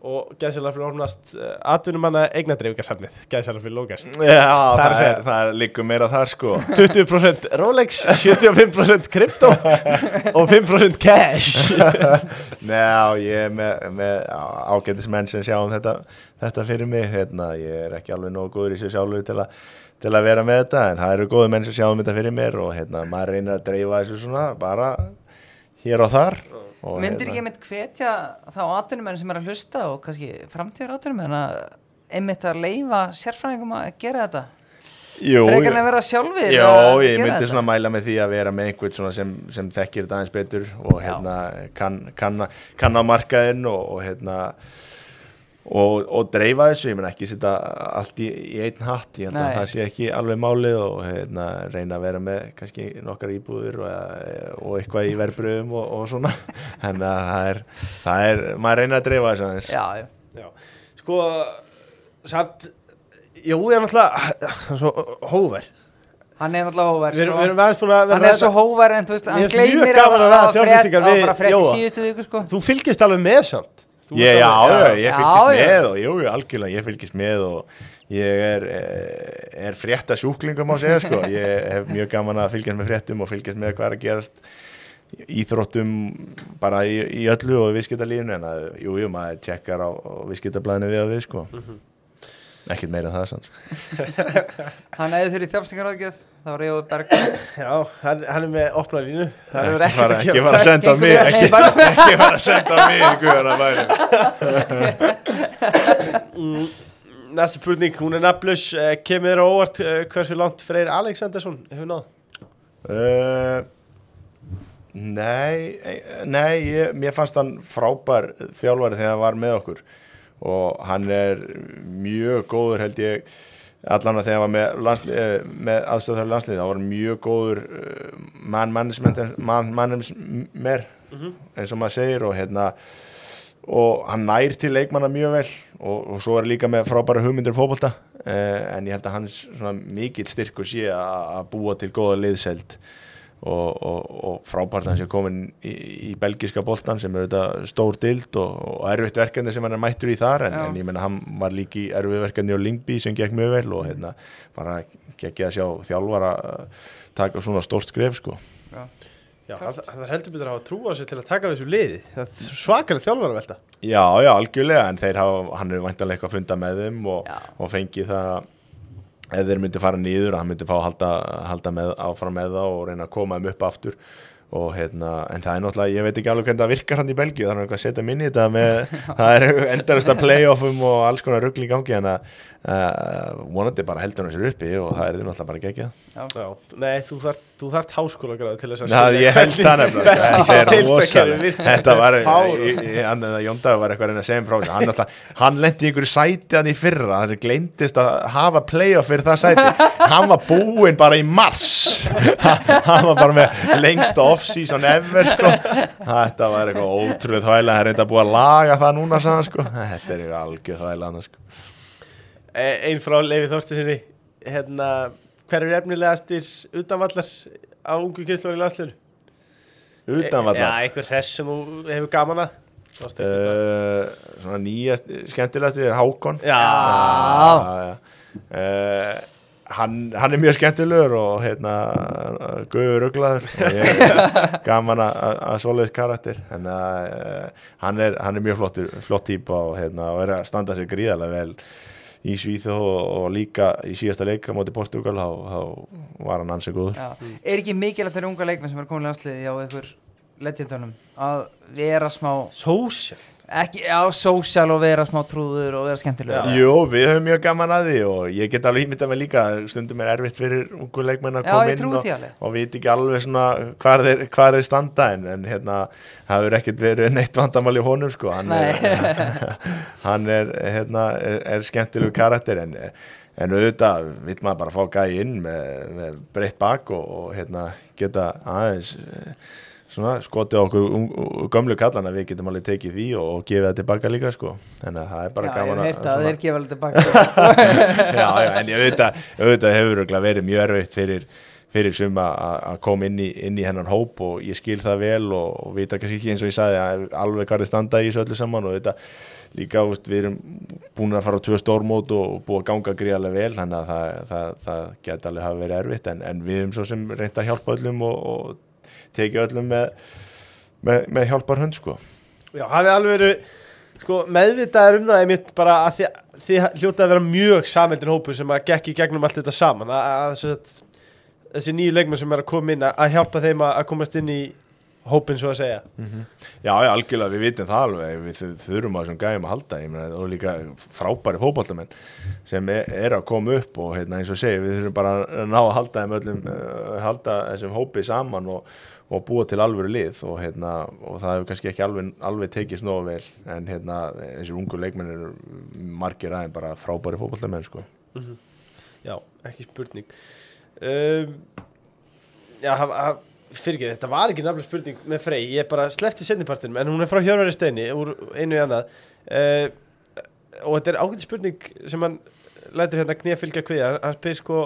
og gæðsælar fyrir orðnast uh, atvinnumanna eignadreifingarsafnið gæðsælar fyrir lókast Það er er, er líka meira þar sko. 20% Rolex, 75% krypto og 5% cash. Nei, ég er með, með ágætis menn sem sjá um þetta, þetta fyrir mig. Hérna, ég er ekki alveg nógu góður í sér sjálfur til, til að vera með þetta en það eru góði menn sem sjá um þetta fyrir mér og hérna, maður reynir að dreifa þessu svona bara hér og þar. Og, myndir hérna, ekki einmitt hvetja þá atvinnumenn sem er að hlusta og kannski framtíðar atvinnumenn að einmitt að leifa sérfræðingum að gera þetta Jú, frekar en að vera sjálfir Já, að ég myndi þetta. svona mæla með því að vera með einhvern svona sem, sem þekkir þetta aðeins betur og hérna kann, kann, kann á markaðinn og, og hérna og, og dreifa þessu, ég menn ekki setja allt í, í einn hatt, ég held að það sé ekki alveg málið og hérna reyna að vera með kannski nokkar íbúður og, og eitthvað í verbröðum og, og svona, en það er, það er, maður reyna að dreifa þessu aðeins. Já, já, Já, sko satt, Jú, ég er náttúrulega svo hóver. Hann er náttúrulega erum, sko. við erum aðeins búin að hann er svo hóvar en þú veist, hann gleymir að fjárfestingar við bara frétt í síðustu viku sko. Þú fylgist alveg með samt Já, alveg- já, ég Já, fylgist já. með og jú, algjörlega, ég fylgist með og ég er, eh, er frétta sjúklingum á segja, sko, ég hef mjög gaman að fylgjast með fréttum og fylgjast með hvað er að gerast íþróttum bara í, í öllu og viðskiptalífinu en að, jú, jú, maður tjekkar á, á viðskiptablaðinu við og við, sko ekkert meira það, sann, sko. hann eða þeirri fjárfestingaráðgjöf þá var Jói Berg Já, hann, hann er með opna línu. Það ekki er ekkert fara, að ekki gera. fara að senda mig ekki, ekki fara að senda á mig í bæri Næsta spurning, hún er nafnlaus. Uh, Kemur þér á óvart uh, hversu langt Freyr Alexandersson hefur náð? Uh, nei, eh, nei ég, mér fannst hann frábær þjálfari þegar hann var með okkur og hann er mjög góður held ég allan að þegar hann var með, eh, með aðstofþjóður landslið, hann var mjög góður uh, man management man management eins og maður segir og hérna og hann nær til leikmanna mjög vel og, og svo er líka með frábæra hugmyndir fótbolta eh, en ég held að hans svona, mikill styrkur sé að að búa til góða liðseld og, og, og frábært að hann sé komin í, í belgiska boltan sem er þetta stór dild og, og erfitt verkefni sem hann er mættur í þar en, Já. en ég menna hann var líki erfið verkefni á Lingby sem gekk mjög vel og hérna bara gekk ég að sjá þjálfara eh, taka svona stórt skref sko. Já, hann, hann er heldur betur að hafa trú á sig til að taka þessu liði. Það er svakalega þjálfara velta Já, já, algjörlega, en þeir hafa, hann er væntanlega eitthvað að funda með þeim og, Já. og fengið það ef þeir myndi fara nýður að hann myndi fá að halda, halda með, áfram með það og reyna að koma þeim upp aftur. Og hérna, en það er náttúrulega, ég veit ekki alveg hvernig það virkar hann í Belgíu, það er eitthvað að setja minni í þetta með, það er endarast að playoffum og alls konar ruggli í gangi en að uh, vonandi bara heldur hann sér uppi og það er því náttúrulega bara geggjað. Já, nei, þú þart, þú þart háskóla gráðu til þess að Það ég held það nefnilega. Þetta var, Fáránlegt. í- í- hann eða Jón Dagur var eitthvað að að segja um frá þessu. hann, hann lendi í einhverju sæti hann í fyrra þannig gleymdist að hafa playoff fyrir það sæti, hann var búinn bara í mars hann var bara með lengsta off-season ever sko. þetta var eitthvað ótrúið þvæla það er reynda búið að laga það núna sann, sko. þetta er eitthvað algjör þvæla annars, sko. Eh, Einn frá Leifi Þorstisinni hérna, hver er efnilegastir utanvallar á ungu kynnslóri í landsliðinu? utan Já, einhver hress sem þú hefur gaman að uh, svona nýja skemmtilegast er Hákon. Já, Já. Uh, hann, hann er mjög skemmtilegur og hérna guður er gaman að að svoleiðis karakter. En uh, hann, er, hann er mjög flottur, flott típa og, hérna, er að standa sig gríðarlega vel í Svíþó og, og líka í síðasta leika móti Portugal þá, þá var hann ansið góður Já. Er ekki mikilvægt fyrir unga leikmenn sem er komin í landsliði á einhver legendunum að vera smá sósjál ekki, já, sósjál og vera smá trúður og vera skemmtilegur. Já. Jú, við höfum mjög gaman að því og ég get alveg ímyndað mig líka stundum er erfitt fyrir ungu leikmenn að koma inn og, og veit ekki alveg svona hvað þeir, hvar þeir standa en, en hérna, það hefur ekkert verið neitt vandamál í honum sko. Hann er, hann er, hérna, er, er skemmtilegu karakter en, en auðvitað vil maður bara fá gæi inn með, með breytt bak og, og hérna, geta aðeins eh, svona skotið okkur um, gömlu kallana við getum alveg tekið því og, og gefið það tilbaka líka sko að það er bara Já, ég gaman að svona- þeir gefa alveg tilbaka sko. já, já, en ég auðvitað, auðvitað hefur örugglega verið mjög erfitt fyrir, fyrir suma að að koma inn í, inn í hennan hóp og ég skil það vel og, og vita kannski ekki eins og ég sagði að alveg hvað er standa í þessu öllu saman og auðvitað líka, úst, við erum búin að fara á tvö stórmót og búið að ganga gríðarlega vel þannig að það, það, það geti alveg hafa verið erfitt en, en við erum svo sem reynda að hjálpa öllum og, og tekið öllum með, með, með hjálpar hund sko. Já, hafið alveg verið sko, meðvitaður um það einmitt bara að því, því hljóta að vera mjög sameldin hópu sem að gekk í gegnum allt þetta saman að, að, að, þessi nýju leikmenn sem er að koma inn að, að hjálpa þeim að, að komast inn í hópin svo að segja. Já, já, algjörlega, við vitum það alveg við þu- þurfum á þessum gæjum að halda ég meina, og líka frábæri fótballtamenn sem er, er að koma upp og hérna, eins og segi, við þurfum bara að ná að halda þeim öllum, uh, halda þessum hópi saman og, og búa til alvöru lið og, hérna, og það hefur kannski ekki alveg, alveg tekið snóðu vel. En hérna, þessir ungu leikmenn eru margir aðeins bara frábæri fótballtamenn sko. Já, ekki spurning. Um, Já, fyrir ekki, þetta var ekki nafnilega spurning með Frey, ég bara sleppti sendipartinum en hún er frá Hjörværi Steini úr einu í annað. Uh, og þetta er ágæti spurning sem hann lætur hérna knýja fylgja kviða, hann spyr sko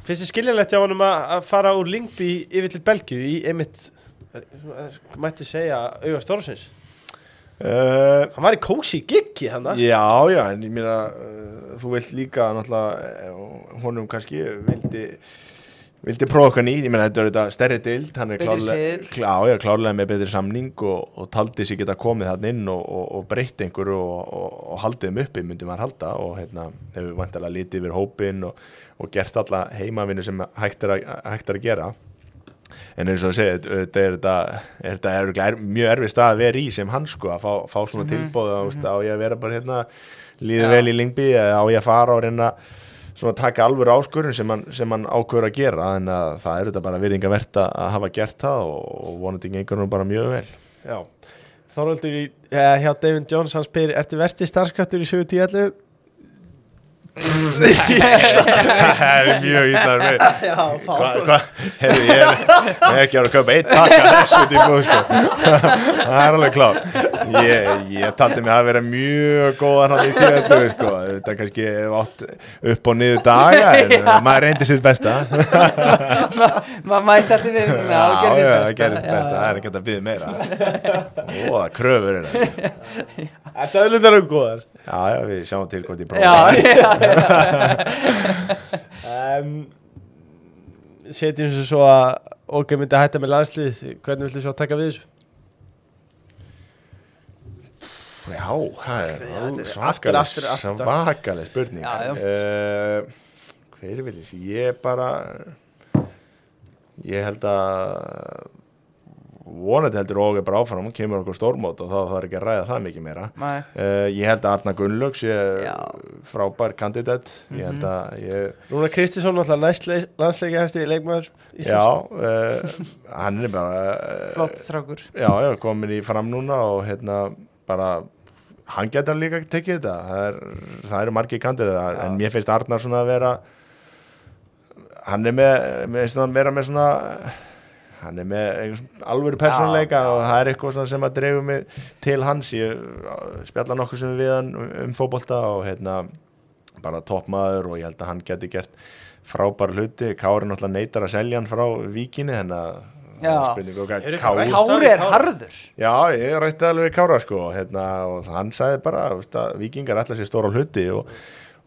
finnst þið skiljanlegt hjá honum að, að fara úr Lingby yfir til Belgíu í einmitt eh, mætti segja auga stórsins uh, hann var í kósi giggi hann Já, já, en ég meina uh, þú vilt líka náttúrulega uh, honum kannski vildi vildi prófa okkar nýtt, ég meina þetta er þetta stærri dild, hann er klárlega, klá, já, klárlega með betri samning og, og taldi sig geta komið hann inn og, og, og breytt einhverju og, og, og haldið þeim uppi, myndi maður halda. Og hérna, hefur vantilega litið yfir hópin og, og gert alla heimavinnu sem hægt er, að, hægt er að gera. En eins og að segja, þetta er þetta er er, mjög erfið stað að vera í sem hann sko, að fá, fá svona mm Mhm, -hmm, á ég að vera bara hérna líði Já. vel í Lingby eða á ég að fara og reyna svona taka alvöru áskurinn sem hann, hann ákveður að gera en að það er þetta bara virðinga verðt að hafa gert það og, vonandi gengur nú bara mjög vel Já, Þorvaldur í, eh, hjá David Jones, hann spyr Ertu versti starfskraftur í 7.10? Það er mjög ítlaður með. Hefði ég er, er ekki ára að kaupa eitt takka þessu típu sko. það er alveg klár ég, ég taldi mig að vera mjög góðan hann í tíu sko. þetta kannski hef átt upp og niður daga en maður reyndi sitt besta. Maður mætti allir við það gerir sitt besta. það er ekki að byggja meira. Ó, það kröfur er það. Þetta auðvitað eru góðar. Já, já, við sjáum til hvort ég já, um, Setjum sem svo að Ókei myndi að hætta með landslið Hvernig viltu svo taka við þessu? Já, það er þetta er svakaleg, aftur, aftur, aftur. svakaleg spurning Já, já. Uh, Hver vil ég sé Ég bara Ég held að vonandi heldur og er bara áfram kemur okkur stórmót og þá það er ekki að ræða það mikið meira. Uh, Ég held að Arna Gunnlaug sé Já. frábær kandidat. Ég held að ég Núna Kristísson alltaf næst landsleiki hæsti leikmaður Já, uh, hann er bara uh, flott þrákur Já, já, komin í fram núna og hérna bara hann getur líka tekið þetta. Það, er, það eru margir kandir Já. en mér finnst Arnar svona að vera hann er með, með svona, vera með svona hann er með persónuleika Já, já. og það er eitthvað sem að dreifum mig til hans. Ég spjalla nokkuð sem við hann um, um fótbolta og hérna bara toppmaður og ég held að hann geti gert frábær hluti. Kári náttúrulega neytar að selja hann frá víkinni þannig að Kári er harður. Já, ég rætti alveg Kára sko hérna, og hann sagði bara að vikingar ætla sér stóra hluti og,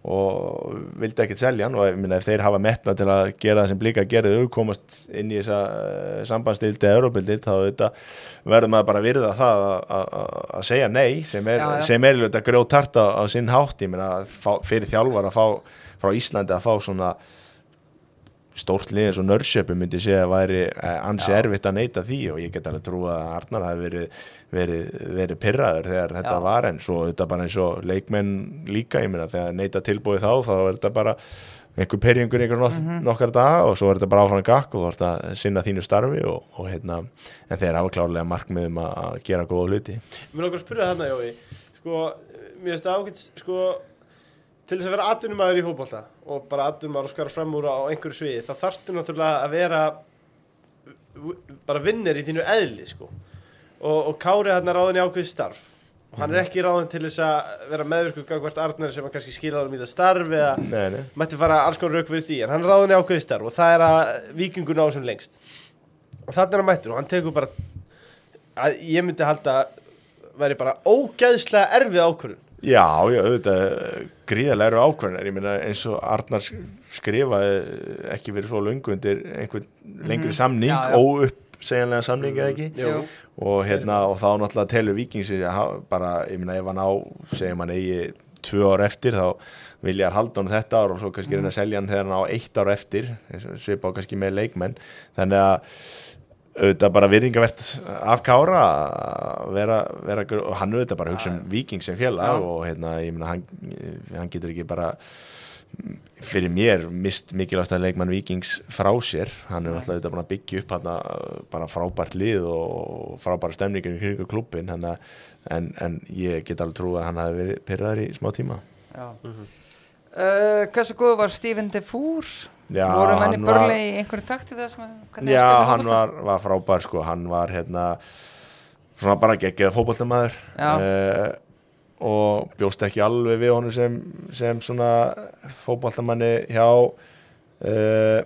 og vildi ekkert selja hann og ég minna ef þeir hafa metna til að gera það sem blika gerði og komast inn í þessa uh, sambandstildi eða euróbildild þá þetta, verður maður bara virða það að- segja nei sem er, er grjótart á, á sinn hátt. Ég minna fyrir þjálfar að fá frá Íslandi að fá svona stórt lið eins og nörsjöpu myndi sé að væri eh, ansi Já. erfitt að neyta því og ég get alveg trúa að Arnar hafi verið, verið, verið pyrraður þegar þetta Já. var en svo þetta bara eins og leikmenn líka, ég meina þegar neyta tilbúið þá þá er þetta bara einhver pyrringur einhver nok Mhm. nokkar dag og svo er þetta bara áfram gakk og þú ert að sinna þínu starfi og, og hérna, en þeir hafa klárlega markmiðum að að gera góða hluti Mér langar að spyrja þarna, Jói Sko, mér finnst það ágætt Sko, til þess að vera atvinnumæður í fótbolta og bara atvinnumæður og skara fram úr á einhverju sviði þá þarftu náttúrulega að vera bara vinnir í þínu eðli sko. og, og Kári hann er ráðin í ákveð starf og hann er ekki ráðin til þess að vera meðvirkur gangvart Arnari sem hann kannski skilja um í það starf eða Nei, nei. mætti fara alls konar rauk fyrir því en hann er ráðin í ákveð starf og það er að vikingur ná sem lengst og þannig er hann mættur og hann tekur bara að ég myndi halda væri bara ógeðslega erfið ákvörðun Já, já, auðvitað gríðarlega eru ákvörðunar, ég meina eins og Arnar skrifaði ekki verið svo löngu undir einhvern lengri samning, Já, já. óuppsegjanlega samning eða ekki? Jú. og hérna og þá náttúrulega telur vikingsir bara, ég meina ef hann á segjum hann eigi tvö ár eftir þá vilja hann halda hann þetta ár og svo kannski reyna að selja hann þegar hann á eitt ár eftir svipa á kannski með leikmenn. Þannig að auðvitað bara virðingavert af Kára að vera, vera og hann auðvitað bara hugsa um viking sem félag og hérna, ég meina hann, hann getur ekki bara fyrir mér mist mikilvægsta leikmann vikings frá sér. Hann er alltaf auðvitað búin að byggja upp hann bara frábært lið og frábæra stemningur í kringu klubbin en, en, en ég get alveg trú að hann hafi verið pyrraður í smá tíma. Já. Uh, Hversu góð var Steven Defour? Já, Voru hann börli í einhverju takti við það sem Já, hann var, var frábær sko, hann var hérna svona bara geggjað fótboltamæður Já. uh, og bjóst ekki alveg við honum sem, sem svona fótboltamanni hjá uh,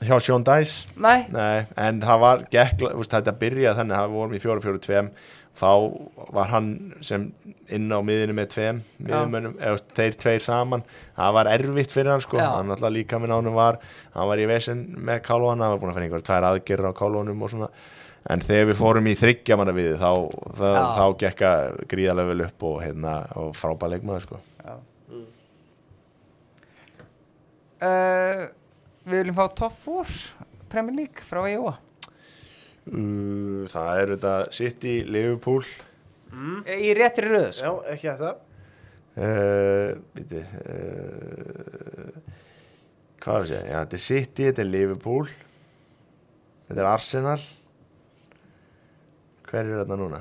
hjá Sean Dice. Nei, Nei, en það var veist, þetta byrjaði þannig að við vorum í 4-4-2 þá var hann sem inn á miðinu með tveim miðumönnum, eða þeir tveir saman. Það var erfitt fyrir hann sko. Já. hann alltaf líka minn ánum var hann var í vesen með kálvana, hann var búin að finna einhver tvær aðgerra á kálvanum og svona. En þegar við fórum í þryggja manna við þá, það, þá gekka gríðarlega vel upp og, hérna, og frábæð leikmaður sko. Uh, við viljum fá top 4 Premier League frá Jóa uh, það er þetta City, Liverpool. Í réttri röð sko. Já, ekki þetta Uh, biti, uh, hvað er það að segja? Já, þetta er City, þetta er Liverpool. Þetta er Arsenal. Hver er þetta núna?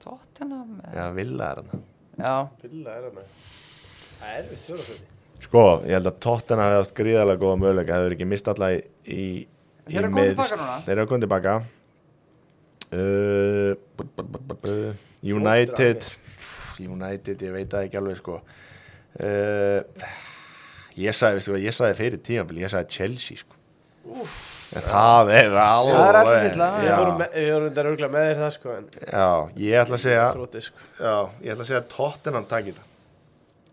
Tottenham Já, Villa er þetta Já, Pilla er þarna. Það er erfitt fjóraföti Sko, ég held að Tottenham hefði haft gríðarlega góða möguleika það hefur ekki mist alla í, í, í Þeir eru að koma tilbaka núna? Þeir eru að koma tilbaka uh, bu- bu- bu- United United, ég veit það ekki alveg sko. Uh, ég sagði, veistu hvað, ég sagði fyrir tímafél ég sagði Chelsea sko. Úf, það er alveg það er allir silla, Við vorum, þetta örgulega með þér það sko en já, ég ætla að segja þrótti sko. Já, ég ætla að segja Tottenham takk þetta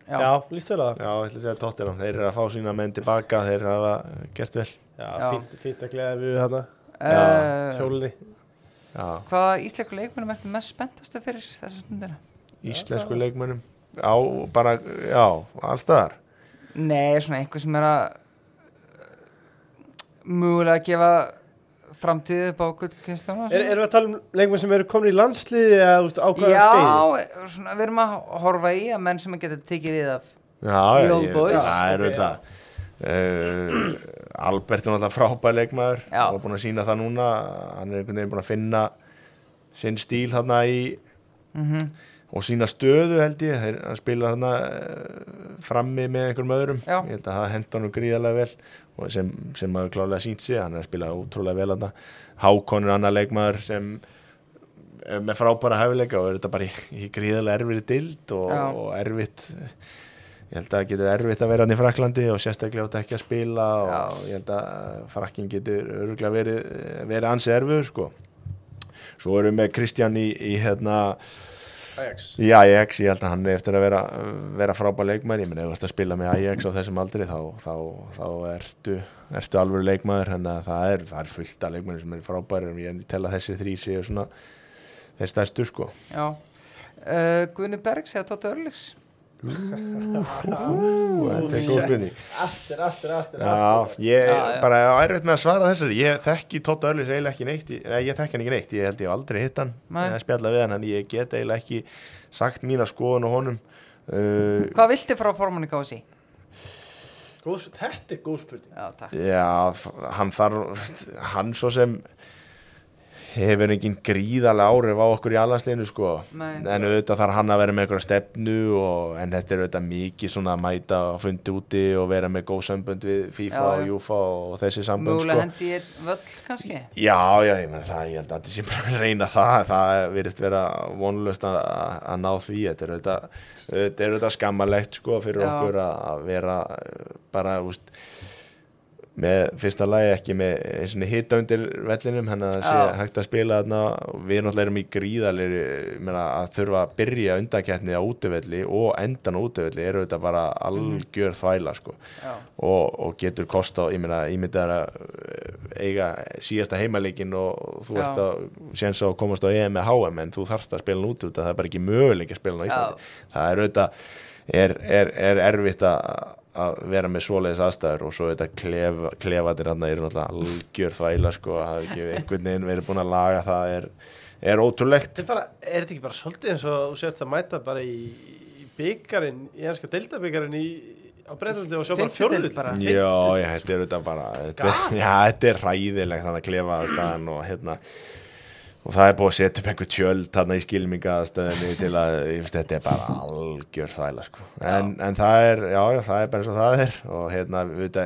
já, Já, líst vel á það. Já, ég ætla að segja Tottenham, þeir eru að fá sína menn tilbaka þeir hafa gert vel. Já, Já. Fínt, fínt að gleða við þarna. Uh, Sjólinni já, Hvaða íslensku leikmennum ertu mest spenntastu fyrir þessu stundina? íslensku leikmönnum? Á bara, já, allstaðar Nei, svona einhver sem er að mögulega að gefa framtíð upp á gullkynnsluna er, Erum við að tala um leikmenn sem eru komin í landsliði eða þú veist, á hvaða skeið? Já, svona, við erum að horfa í að menn sem geta tekið við af já, The já, old ég, boys. það er Ok, þetta uh, Albert er náttúrulega frábær leikmaður. Og búin að sína það núna. Hann er einhvern veginn búin að finna sinn stíl þarna í mm og sína stöðu held ég þeir spila þarna uh, frammi með einhverjum öðrum. Já. ég held að það henda honum gríðarlega vel. Sem, sem maður klálega sínt sig hann er að spila útrúlega vel þarna. Hákon er annar leikmaður sem með frábæra hæfileika og er þetta bara í, í gríðarlega erfitt dild og, og erfitt. Ég held að það getur erfitt að vera hann í Fraklandi og sérstaklega átt ekki að spila og Já. ég held að Frakkin getur örgulega verið, verið ansi erfiður sko. Svo erum við með Kristján í, í hérna Ajax. Í Ajax, ég held að hann er eftir að vera, vera frábær leikmaður, ég menn ef þú ert að spila með Ajax á þessum aldri þá, þá, þá ertu, ertu alveg leikmaður. Þannig að það er, það er fullt af leikmaður sem er frábær en ég tel að þessi þrý séu svona þeir stærstu sko. Já. Uh, Guðni Bergs eða Tóta Örliks Ú, þetta er góð spurning. Aftur, aftur, aftur, Já, ég Já, já. bara erfitt með að svara þessari. Ég þekki Tóta Örlis eiginlega ekki neitt ég, ég þekki hann ekki neitt, ég held ég aldrei hitt hann. Eða spjalla við hann, en ég get eiginlega ekki sagt mína skoðun á honum. Uh, Hvað viltu frá formanni kási? Þetta er góð spurning. Já, takk. Já, f- hann þarf hann svo sem hefur engin gríðarlega áhrif á okkur í allansliðinu sko. Nei. en auðvitað þarf hann að vera með einhverja stefnu og, en þetta er auðvitað mikið svona að mæta og fundi úti og vera með góð sambönd við FIFA Já, og Júfa og þessi sambönd Mögulega sko hendi einn völl kannski? Já, já, ég menn það, ég held að þetta sé bara að reyna það, það virðist vera vonlust að, að ná því, þetta er auðvitað, auðvitað skammalegt sko fyrir Já. okkur að, að vera bara, úst, með fyrsta lagi ekki með eins og hita undir vellinum, hann að sé hægt að spila þarna, við náttúrulega erum í ég meina, að þurfa að byrja undakeppni á útivelli og endan á útivelli eru auðvitað bara algjör þvæla sko. Og, og getur kosta ég meina, ímyndað að eiga síðasta heimaleikin og þú ert að séns að komast á EM með HM en þú þarfst að spila út það er bara ekki möguleik að spila á það er auðvitað er, er, er erfitt að að vera með svoleiðis aðstæður og svo þetta klefa, klefatir hann er náttúrulega algjör þvæla sko, að hafa ekki einhvern veginn verið búin að laga það er, er ótrúlegt. Þetta er bara, er þetta ekki bara svolítið eins og þú sért að mæta bara í, í byggarinn, í ennska deildabyggarinn í, á breytandi og sjá bara bara. Já, já, þetta er auðvitað bara þetta, Já, þetta er ræðilegt þannig að klefa að staðan og hérna og það er búið að setja upp einhver tjöld þarna í skilmingaðstöðinni til að ég finnst, þetta er bara algjör þvæla sko. en, en það er, já, já, það er bara eins og það er. Og hérna, við veit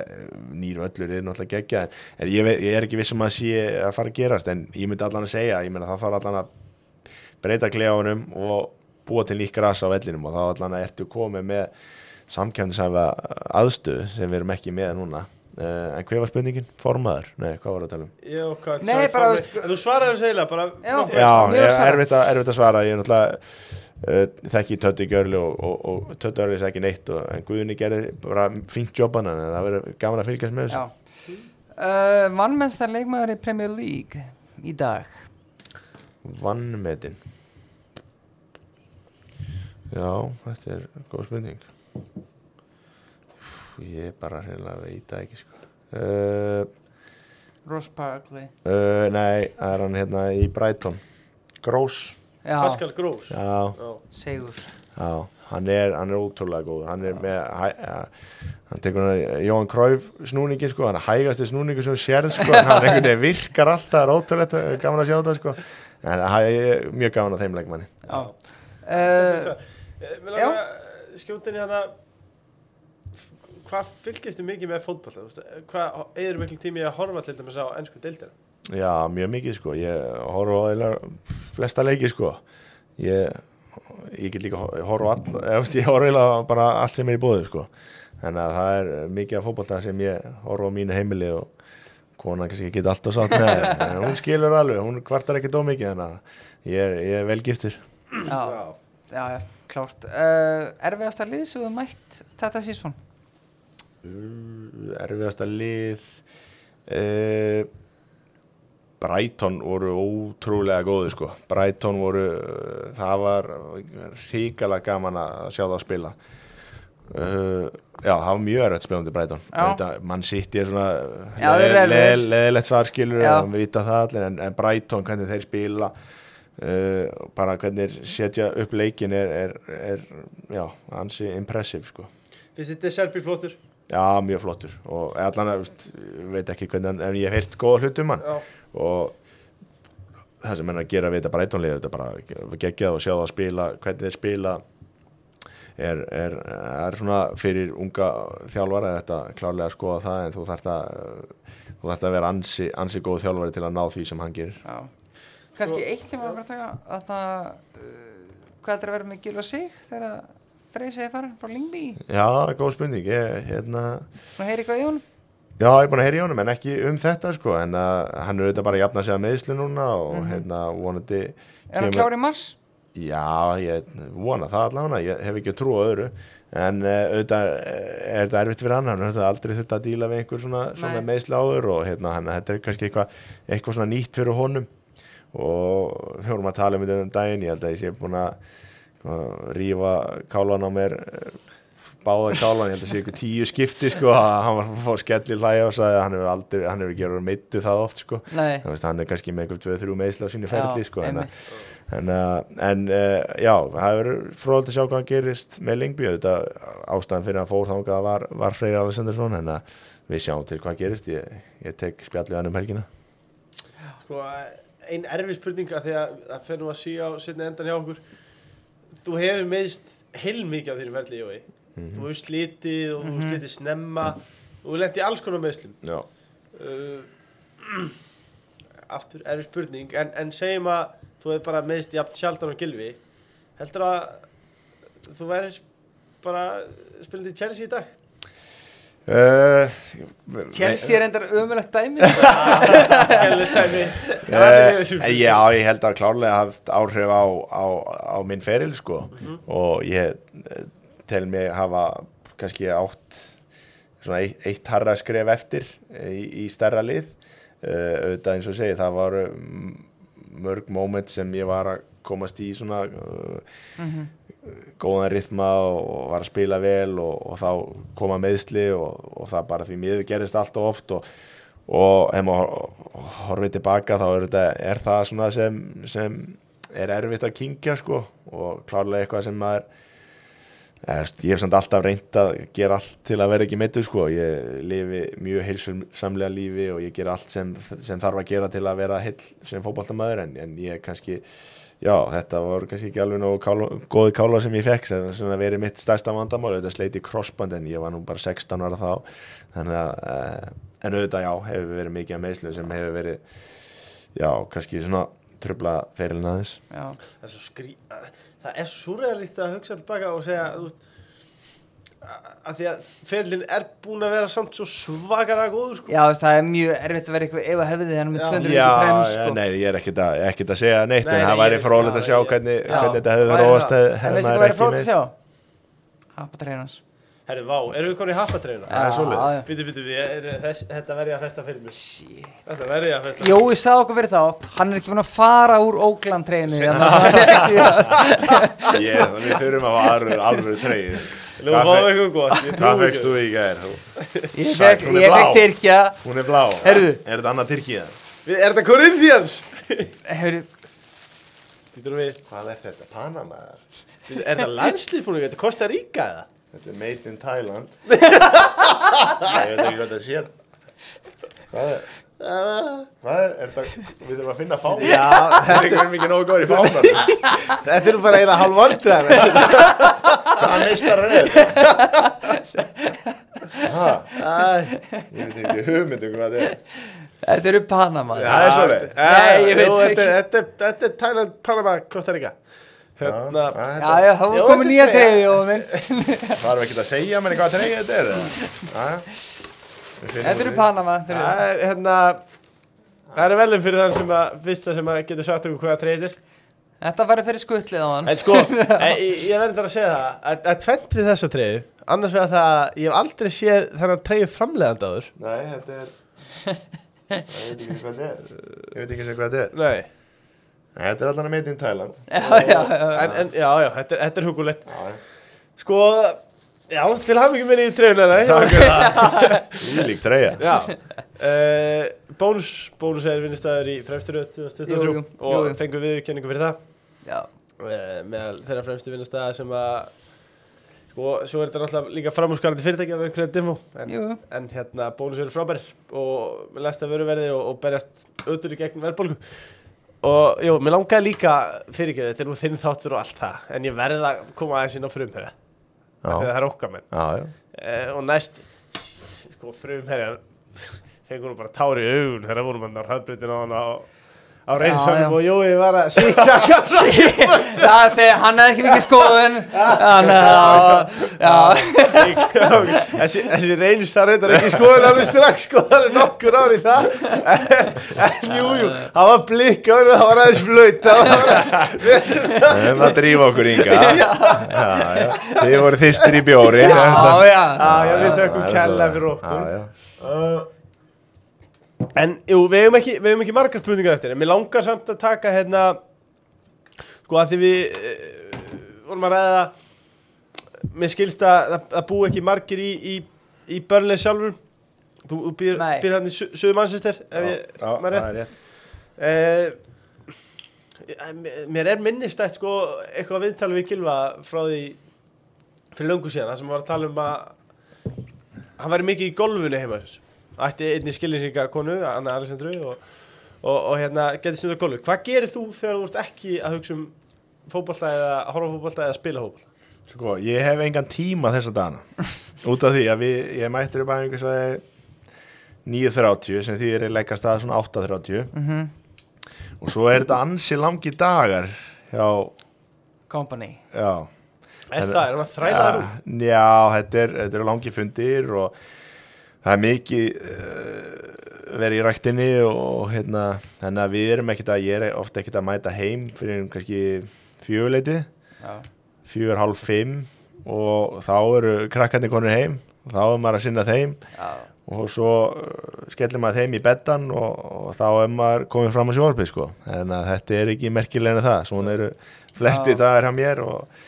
nýr öllur er náttúrulega geggja en ég, veit, ég er ekki vissum að sé að fara að gerast en ég myndi allan að segja, ég meina það þarf allan að breyta klefunum og búa til nýtt gras á vellinum. Og þá allan að ertu komið með samkjöndisæfa aðstöðu sem við erum ekki með núna en hver var spurningin? Formaður? Nei, hvað var það að tala um? Já, hvað, Nei, sagði bara, formi- veist- En Þú svaraði þessu eiginlega bara Já. Já, ég, erfitt, að, erfitt að svara. Ég er náttúrulega uh, þekki Tötti Gjörli og, og, og Tötti Örlis ekki neitt og, en Guðni gerir bara fínt jobban en það verður gaman að fylgjast með þessu. Uh, Vannmennstar leikmaður í Premier League í dag? Vannmetin Já, þetta er góð spurning Úff, Ég bara hreinlega veit það ekki sko. uh, Ross Barkley. Uh, Nei, það er hann hérna í Brighton. Grós Já, Pascal Gross. Já, Já. Segur Já, hann er, hann er ótrúlega góð hann er með hæ, ja, hann tekur hann Jóhann Kræf snúningi sko, hann er hægasti snúningi sem þú sérð sko, hann einhvern veginn virkar alltaf, það er ótrúlegt eh, gaman að sjá þetta sko. En það er mjög gaman að þeim leikmanni. Já. Uh, að í þetta Hvað fylgistu mikið með veist? Hvað eður miklu tími að horfa til dæmis á ennsku deildina? Já, mjög mikið sko, ég horfa á flesta leiki sko. Ég, ég get líka hor- horfa all, ég, horfa bara allt sem er í bóðu sko. Þannig að það er mikið af fótbolta sem ég horfa á mínu heimili og konan kannski get alltaf sátt með en hún skilur alveg, hún kvartar ekki dó mikið þannig að ég er, ég er velgiftur Já, já, já, klárt. Uh, Erfiðasta lið sem við mætt þetta sísón Uh, erfiðasta lið uh, Brighton voru ótrúlega góði sko. Brighton voru uh, það var ríkala gaman að sjá það að spila. Uh, já, það var mjög erfitt spilandi Brighton. Mann sitt ég svona leðilegt svarskilur Já. við vita það allir. En, en Brighton hvernig þeir spila uh, bara hvernig þeir setja upp leikin er, er, er já, ansi impressive sko. Finnst þetta Serbi flottur? Já, mjög flottur. Og allan að, veit ekki hvernig en ég hef heyrt góða hlut um hann. Já. og það sem hann er að gera við þetta bara eittónlið, þetta bara geggjað og sjá það að spila, hvernig þeir spila. Er, er, er svona fyrir unga þjálfara þetta klárlega að skoða það en þú þarft að þú þarft að vera ansi, ansi góð þjálfari til að ná því sem hann gerir. Já. Kannski eitt sem var bara að taka að það uh, hvað er að vera með Gilva sig þegar Freyr segir fara frá Lingby Já, góð spurning. Ég, hérna, Svona heyri eitthvað í honum? Já, ég er búin að heyra í honum en ekki um þetta sko. En uh, hann er auðvitað bara að jafna sig að meðslu núna og Mhm. hérna vonandi Er hann klár í mars? Já, ég vona það allavega ég hef ekki að trúa öðru. En uh, auðvitað eh, er þetta erfitt fyrir hann? Hann hefur aldrei þurft að díla við einhver svona, svona meðslu áður og hérna hann, þetta er kannski eitthvað eitthvað svona nýtt fyrir honum. Og við vorum að tala um þetta um daginn ég held að ég sé búin að rífa kálan á mér eh, báða kálan, ég held að sé eitthvað tíu skipti sko, að hann var að fá skelli hlæja og sagði að hann hefur aldrei, hann hefur ekki verið meittu það oft sko, Nei. Þú veist, hann er kannski með eitthvað tvö, þrjú meðslu á sínu ferli sko, en, að- en, en uh, já, það er fróðald að sjá hvað gerist með Lingby þetta ástæðan fyrir að fór þangað var, var Freyr Alessandarsson en að við sjáum til hvað gerist. Ég, ég tek spjallið hann um helgina. Sko, ein erfið spurning að því að það nú að síja á sinni endan hjá okkur Þú hefur meðst heilmikið á þínu ferli, Jói. Mhm. Þú hefur slitið og þú Mhm. hefur slitið snemma. Og þú lendi í alls konar meðslum já, uh, Aftur erfið spurning. En, en segjum að þú hefur bara meðst jafn sjaldan og gilvi Heldur að þú verður bara spilandi í Chelsea í dag? uh, Chelsea er endar ömulegt dæmi. Skellið tæmi Uh, já, ég held að klárlega haft áhrif á, á, á minn feril sko. Og ég eh, tel mig hafa kannski átt svona eitt, eitt harra skref eftir í, í stærra lið. Uh, auðvitað eins og segi, það var mörg moment sem ég var að komast í svona uh, Mhm. góðan rithma og var að spila vel og, og þá koma meðsli og, og það bara því miður gerist allt og oft og, og ef maður horfið tilbaka þá er, þetta, er það svona sem, sem er erfitt að kingja sko. Og klárlega eitthvað sem maður eða, ég hef samt alltaf reynd að gera allt til að vera ekki meittu sko. Ég lifi mjög heilsumsamlega lífi og ég ger allt sem, sem þarf að gera til að vera heil sem fótballtamaður en, en ég kannski Já, þetta voru kannski ekki alveg nógu kála, góði kála sem ég fekk sem það verið mitt stærsta vandamál. Þetta sleiti crossband en ég var nú bara 16 ára þá. Þannig að uh, en auðvitað já, hefur verið mikið að meðslu sem hefur verið já, kannski svona tröfla ferilin aðeins það er svo skrí það er svo súræðalíkt að hugsa tilbaka og segja þú veist að- að því að ferlinn er búin að vera samt svo svakalega góður sko. já veist, það er mjög erfitt að vera eitthvað ef að hefði hann með Já. 200 Já, prem já, sko. nei, ég er ekkert að, að segja neitt Nei, en nei, það væri fróðilegt að já, sjá hvernig, hvernig þetta hefur Væri róast það. hefði En hefði veistu maður hvað er ekki frótt að með- sjá? Hapatreynans herru, vá, erum við konið í haffatreina? Það er já. Býtu, býtu, við, er, þess, þetta verði að festa fyrir mig Shit. Þetta verði að festa Jói sagði okkur fyrir þátt Hann er ekki búin að fara úr Ógland treynu Ég Ég, við þurfum að hafa alveg treyju Nú við eitthvað gott, ég Hvað fegst þú í er ég fekk Tyrkja Hún er blá Heyrðu. Er þetta annað Tyrkía? Við, er þetta Corinthians? Heyrðu, Býtu nú við, Hvað er þetta? Panama? Býtu, er þetta landslýfbúning? Er þetta Costa Rica eða? Þetta er made in Thailand Ég veit ekki hvað þetta sé Hvað er? Hvað er? er þetta, við þurfum að finna fána Já, Það er ekki mikið nógu góður í þetta er nú bara eina hálf vandræð Hvaða meistar er þetta? Ég veit ekki hugmynd um hvað þetta er þetta eru Panama Já. Það er svoleiðis. Nei, ég veit Jú, ekki. Þetta þetta er- þetta er Thailand, Panama, Costa Rica Hérna. Já, Já, þá er nýja treyju og minn. Það er ekki að segja mér hvað treyja þetta er Þetta eru. Panama Það er hérna Það er velum fyrir þann sem að fyrsta sem að getur sagt okkur hvaða treyðir Þetta var fyrir skuttlið á hann. En sko, ég, verður að segja það að, tvent við þessa treyðu annars vegar það að ég hef aldrei séð þennan treyðu framleiðandi áður. Nei, þetta er Ég veit ekki hvað þetta er. Ég veit ekki hvað þetta er. Nei, Þetta er allan að Já, já, já. En, en já, já, þetta er, þetta er hugulegt Sko, já, til hafði ekki minni í treyðuna takk fyrir það. Ílík treyja. Já. Uh, Bónus, bónus er vinnistæður í fremsturöð 2023 Jú, jú, og fengum viðurkenningu fyrir það. Já, uh, meðal þeirra fremstu vinnistæða sem að sko, svo er þetta náttúrulega líka framhúsgarandi fyrirtæki af einhverja demo en, en hérna bónus eru frábær og með læsta vöruverði og, og berjast auður í gegn verðbólgu og jú, mér langaði líka fyrirgeðu, þetta er nú þinn þáttur og allt það en ég verði að koma aðeins inn á frumherja. Það er okkar menn. Uh, og næst sko frumherja fengur nú bara tár í augun þegar vorum hann á hraðbrytin á hann á, á reynsónum og Jói var að síksaka þegar hann hefði ekki mikið skoðun. Þessi, reynst það reyndar ekki skoðun alveg strax sko, það er nokkur ár í það. En jú, jú, það var blikk það var aðeins flöyt það var aðeins Við höfum að drífa okkur ynga Þið voru þýstir í bjóri já, já. Við þökkum kærlega fyrir okkur. En, jú, við hefum ekki, við hefum ekki margar spurningar eftir En mér langar samt að taka hérna Sko að því við uh, vorum að ræða Mér skilst að það- búi ekki margir í, í, í börnlega sjálfur. Þú, þú býr, býr hann í Su- Suður Manchester Ef ég, Já, maður er rétt. Uh, Mér er minnistætt sko Eitthvað viðtalið við Gilva frá því Fyrir löngu síðan Það sem var að tala um að Hann væri mikið í golfinu heima sér. Ætti einni skilningsinga konu Anna Alessandru og, og, og hérna getið stundar golfu Hvað gerir þú þegar þú ert ekki að hugsa um fótbolta eða horfa á fótbolta eða spila fótbolta? Sko, ég hef engan tíma þessa dagana út af því að við, ég mættur upp að einhvers að 9.30 sem því er að leggja stað svona 8.30 Mhm. og svo er þetta ansi langi dagar já, Company já Er En- það, er maður þrælaður? Já, þetta, er, þetta eru langi fundir og það er mikið uh, verið í ræktinni og hérna, þannig að við erum ekkert að, ég er ofta ekkert að mæta heim fyrir kannski fjöguleiti, fjögur, hálf, fimm og þá eru krakkandi konur heim, þá er maður að sinna þeim já, og svo uh, skellir maður þeim í beddan og, og þá er maður komið fram á sjónarpið sko, en þetta er ekki merkilegna það, svona eru flesti Já. dagar hjá mér og,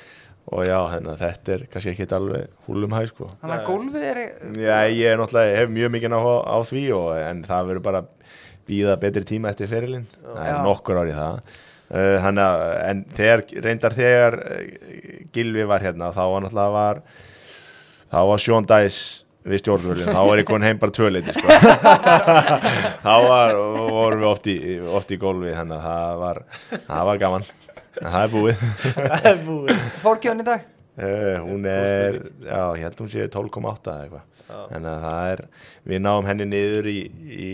og já, þetta er kannski ekki alveg húlum hæg sko. Þannig að gólfið er Já, ég er náttúrulega, ég hef mjög mikið á, á því og, en það verður bara býða betri tíma eftir ferilinn, það er Já. nokkur ár í það uh, þannig að, en þegar reyndar þegar uh, Gilvi var hérna, þá var náttúrulega var þá var Sjón Dæs við stjórnvölinn, þá var ég komin heim bara tvöleiti sko. þá var, vorum við oft í, oft í gólfi þannig að það var, það var gaman það er búið. Það er búið. Fórkjöðun í dag? Uh, hún er, já, ég held að hún sé 12,8 eða eitthvað. En það er, við náum henni niður í, í,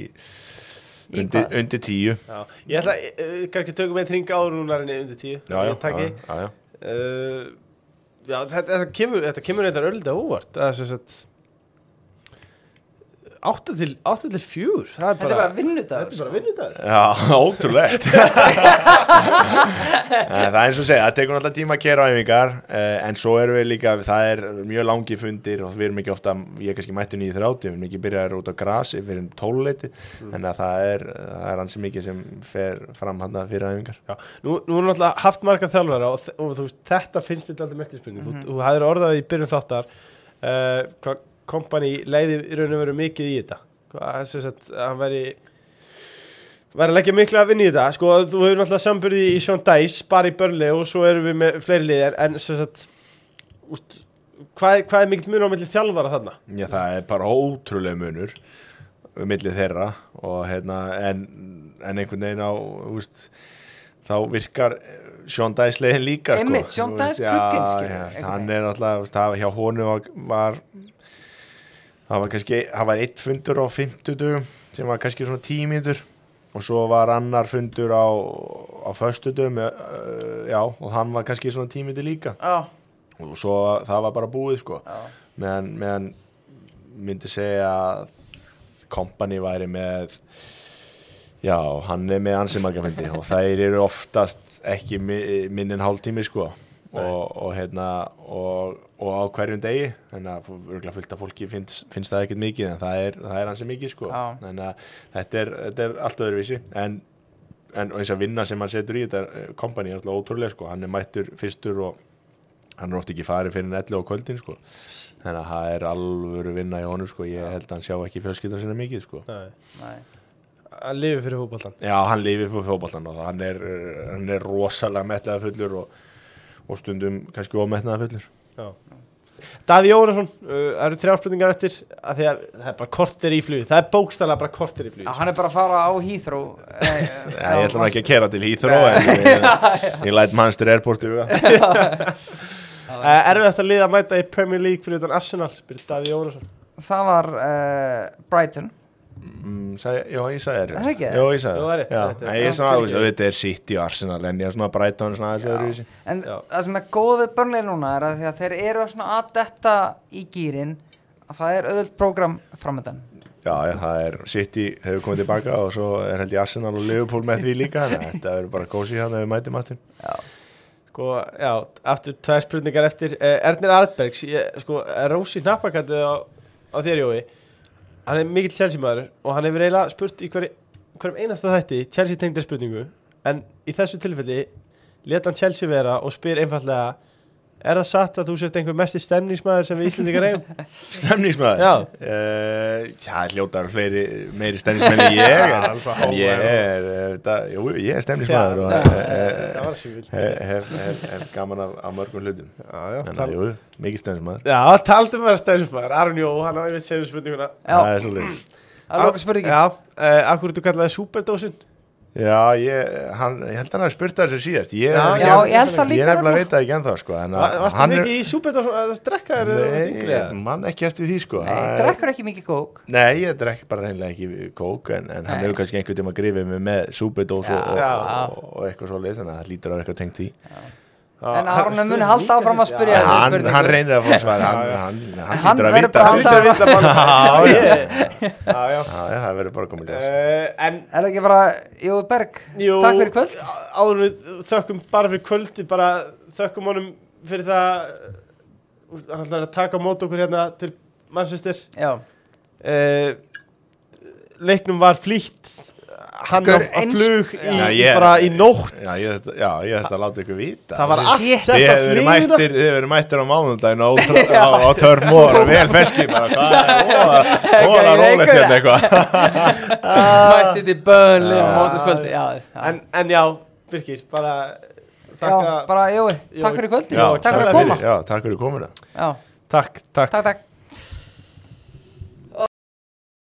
í undir, undir tíu. Já. ég ætla, eh, kannski tökum við þringa árunarinn undir tíu. Já, já, já, já. Uh, já. Þetta, þetta kemur þetta kemur þetta öll þetta óvart. Það er svo að 8 til, 8 til 4 Þetta er bara vinnudagur Þetta er bara sko. vinnudagur Já, ótrúlegt Það er eins og segja, það tekur náttúrulega tíma að kera æfingar eh, en svo erum við líka, það er mjög langi fundir og við erum ekki ofta ég er kannski mættu 9.30, við erum ekki byrjaðið út á grasi við erum tóluleiti mm. þannig að það er, er ansi mikið sem fer fram hann að fyrir æfingar Já. Nú, nú erum við náttúrulega haft marga þjálfara og, og þú, þetta finnst við alltaf merklispilning mm -hmm. þú, mhm. þú, þú hæður orðað í byrjun þáttar uh, hvað kompani leiði í raun og veru mikið í þetta. Þess að hann væri væri að leggja miklu að vinna í þetta. Sko, þú hefur náttúrulega sambyrði í Sean Dice, bara í börli og svo erum við með fleiri liðir, en sem sagt, úst, hvað, er- hvað er mikill munur á milli þjálfara þarna? Já, það er bara ótrúlega munur millið þeirra og hérna, en, en einhvern veginn á, veist, þá virkar Sean Dice leiðin líka Einmitt, sko. Sean Dice einhvern hann er náttúrulega, það var hjá honum var, var það var kannski, það var eitt fundur á 50 dögum sem var kannski svona 10 mínútur og svo var annar fundur á, á föstu dögum já, og hann var kannski svona 10 mínútur líka. Já, og svo það var bara búið sko. Já, meðan, meðan myndi segja að kompani væri með já, hann er með ansi marga fundi og þær eru oftast ekki mi- minni en hálftími sko og, og hérna og, og á hverjum degi þannig að af fólki finnst, finnst það ekkert mikið en það er, það er ansi mikið sko. Þannig að þetta er, þetta er allt öðruvísi en, en eins að vinna sem hann setur í þetta kompani er alltaf ótrúlega sko. Hann er mættur fyrstur og hann er oft ekki farið fyrir 11 á kvöldin sko. Þannig að það er alvöru vinna í honum sko. Ég held að hann sjá ekki fjölskylda sinna mikið sko. Nei. nei. Að lifi fyrir fótboltan. já hann lifir fyrir fótbollan og hann er, hann er rosalega metlega fullur og, og stundum kannski ómetnaða fullur. Já. Daví Jórason, uh, það eru þrjá spurningar eftir að því að það er bara kortir í flug það er bókstæðlega bara kortir í flug Já, hann er bara að fara á Heathrow. Já, ég ætla ekki að kera til Heathrow en ég, læt Manchester Airport Erfið þetta lið að mæta í Premier League fyrir utan Arsenal spyrir Daví Jórason Það var uh, Brighton Mm, sagði, já, ég sagði Er það ekki? Já, ég sagði það. er rétt, er rétt. en ég Já, sagði fyrirgefðu. að þetta er City og Arsenal en ég er svona Brighton svona aðeins En Já. það sem er góð við börnlega núna er að því að þeir eru svona að detta í gýrin að það er auðvöld prógram framöndan Já, já, það er City hefur komið tilbaka og svo er held ég Arsenal og Liverpool með því líka að þetta verður bara gósi hann ef við mætum aftur. Já, Sko, já, aftur tvær spurningar eftir uh, Ernir Albergs, ég, sko, Rósi Hnappakandi á, á þér Jói hann er mikill Chelsea maður og hann hefur eiginlega spurt í hverju, hverjum einasta þætti Chelsea tengdir spurningu en í þessu tilfelli leta hann Chelsea vera og spyr einfallega er það satt að þú sért einhver mesti stemningsmaður sem við Íslandingar eigum? Stemningsmaður? Já. Uh, já, hljótar fleiri, meiri stemningsmenn en ég en, en ég er, það, jú, ég er stemningsmaður og það hef, hef, hef, hef, gaman af, af mörgum hlutum. Já, já, Þannig að, jú, mikið stemningsmaður. Já taldum að vera stemningsmaður. Aron Jó, hann á einmitt segja spurninguna já, Það er svolítið það er okkur spurningin Já, uh, akkur þú kallaði superdósin Já, ég, hann, ég held að hann hafi spurt það þessu síðast. Ég, Já, Já, ég held það líka Ég nefnilega nefnilega. veit það ekki ennþá sko, en að Varst hann það er- ekki í superdósin að drekka þér Nei, mann ekki eftir því sko. Nei, drekkur ekki mikið kók. Nei, ég drekk bara reynilega ekki kók en, en hann hefur kannski einhvern tíma grifið mig með súpidós og, og, og, og eitthvað svo leys en það lítur að vera eitthvað tengt því. Já, En spurði muni halda áfram að spyrja hann, hann reynir að fá svar hann, hlýtur að vita. bara Hann lítur að vita það verður bara komið Uh, En, Er það ekki bara, Jú Berg, takk fyrir kvöld. Áður en við þökkum bara fyrir kvöldi bara þökkum honum fyrir það hann ætlar að taka mót okkur hérna til mannsvistir Já, uh, Leiknum var flýtt hann á, á flug í, Já, ég- bara í nótt. Já, ég já, ég ætla að láta ykkur vita. Það var allt Shit. sett Þið á verið mættir, þið hefur verið mættir á mánundaginn á, á, á törmór og vel feski bara. Hvað er rólegt einhver- hérna eitthvað. Mætti til bönli en, en já, Birkir, bara þakka takk fyrir kvöldi Já, Takk fyrir að takk koma Já, takk fyrir komuna. Já, Takk, takk. Takk, takk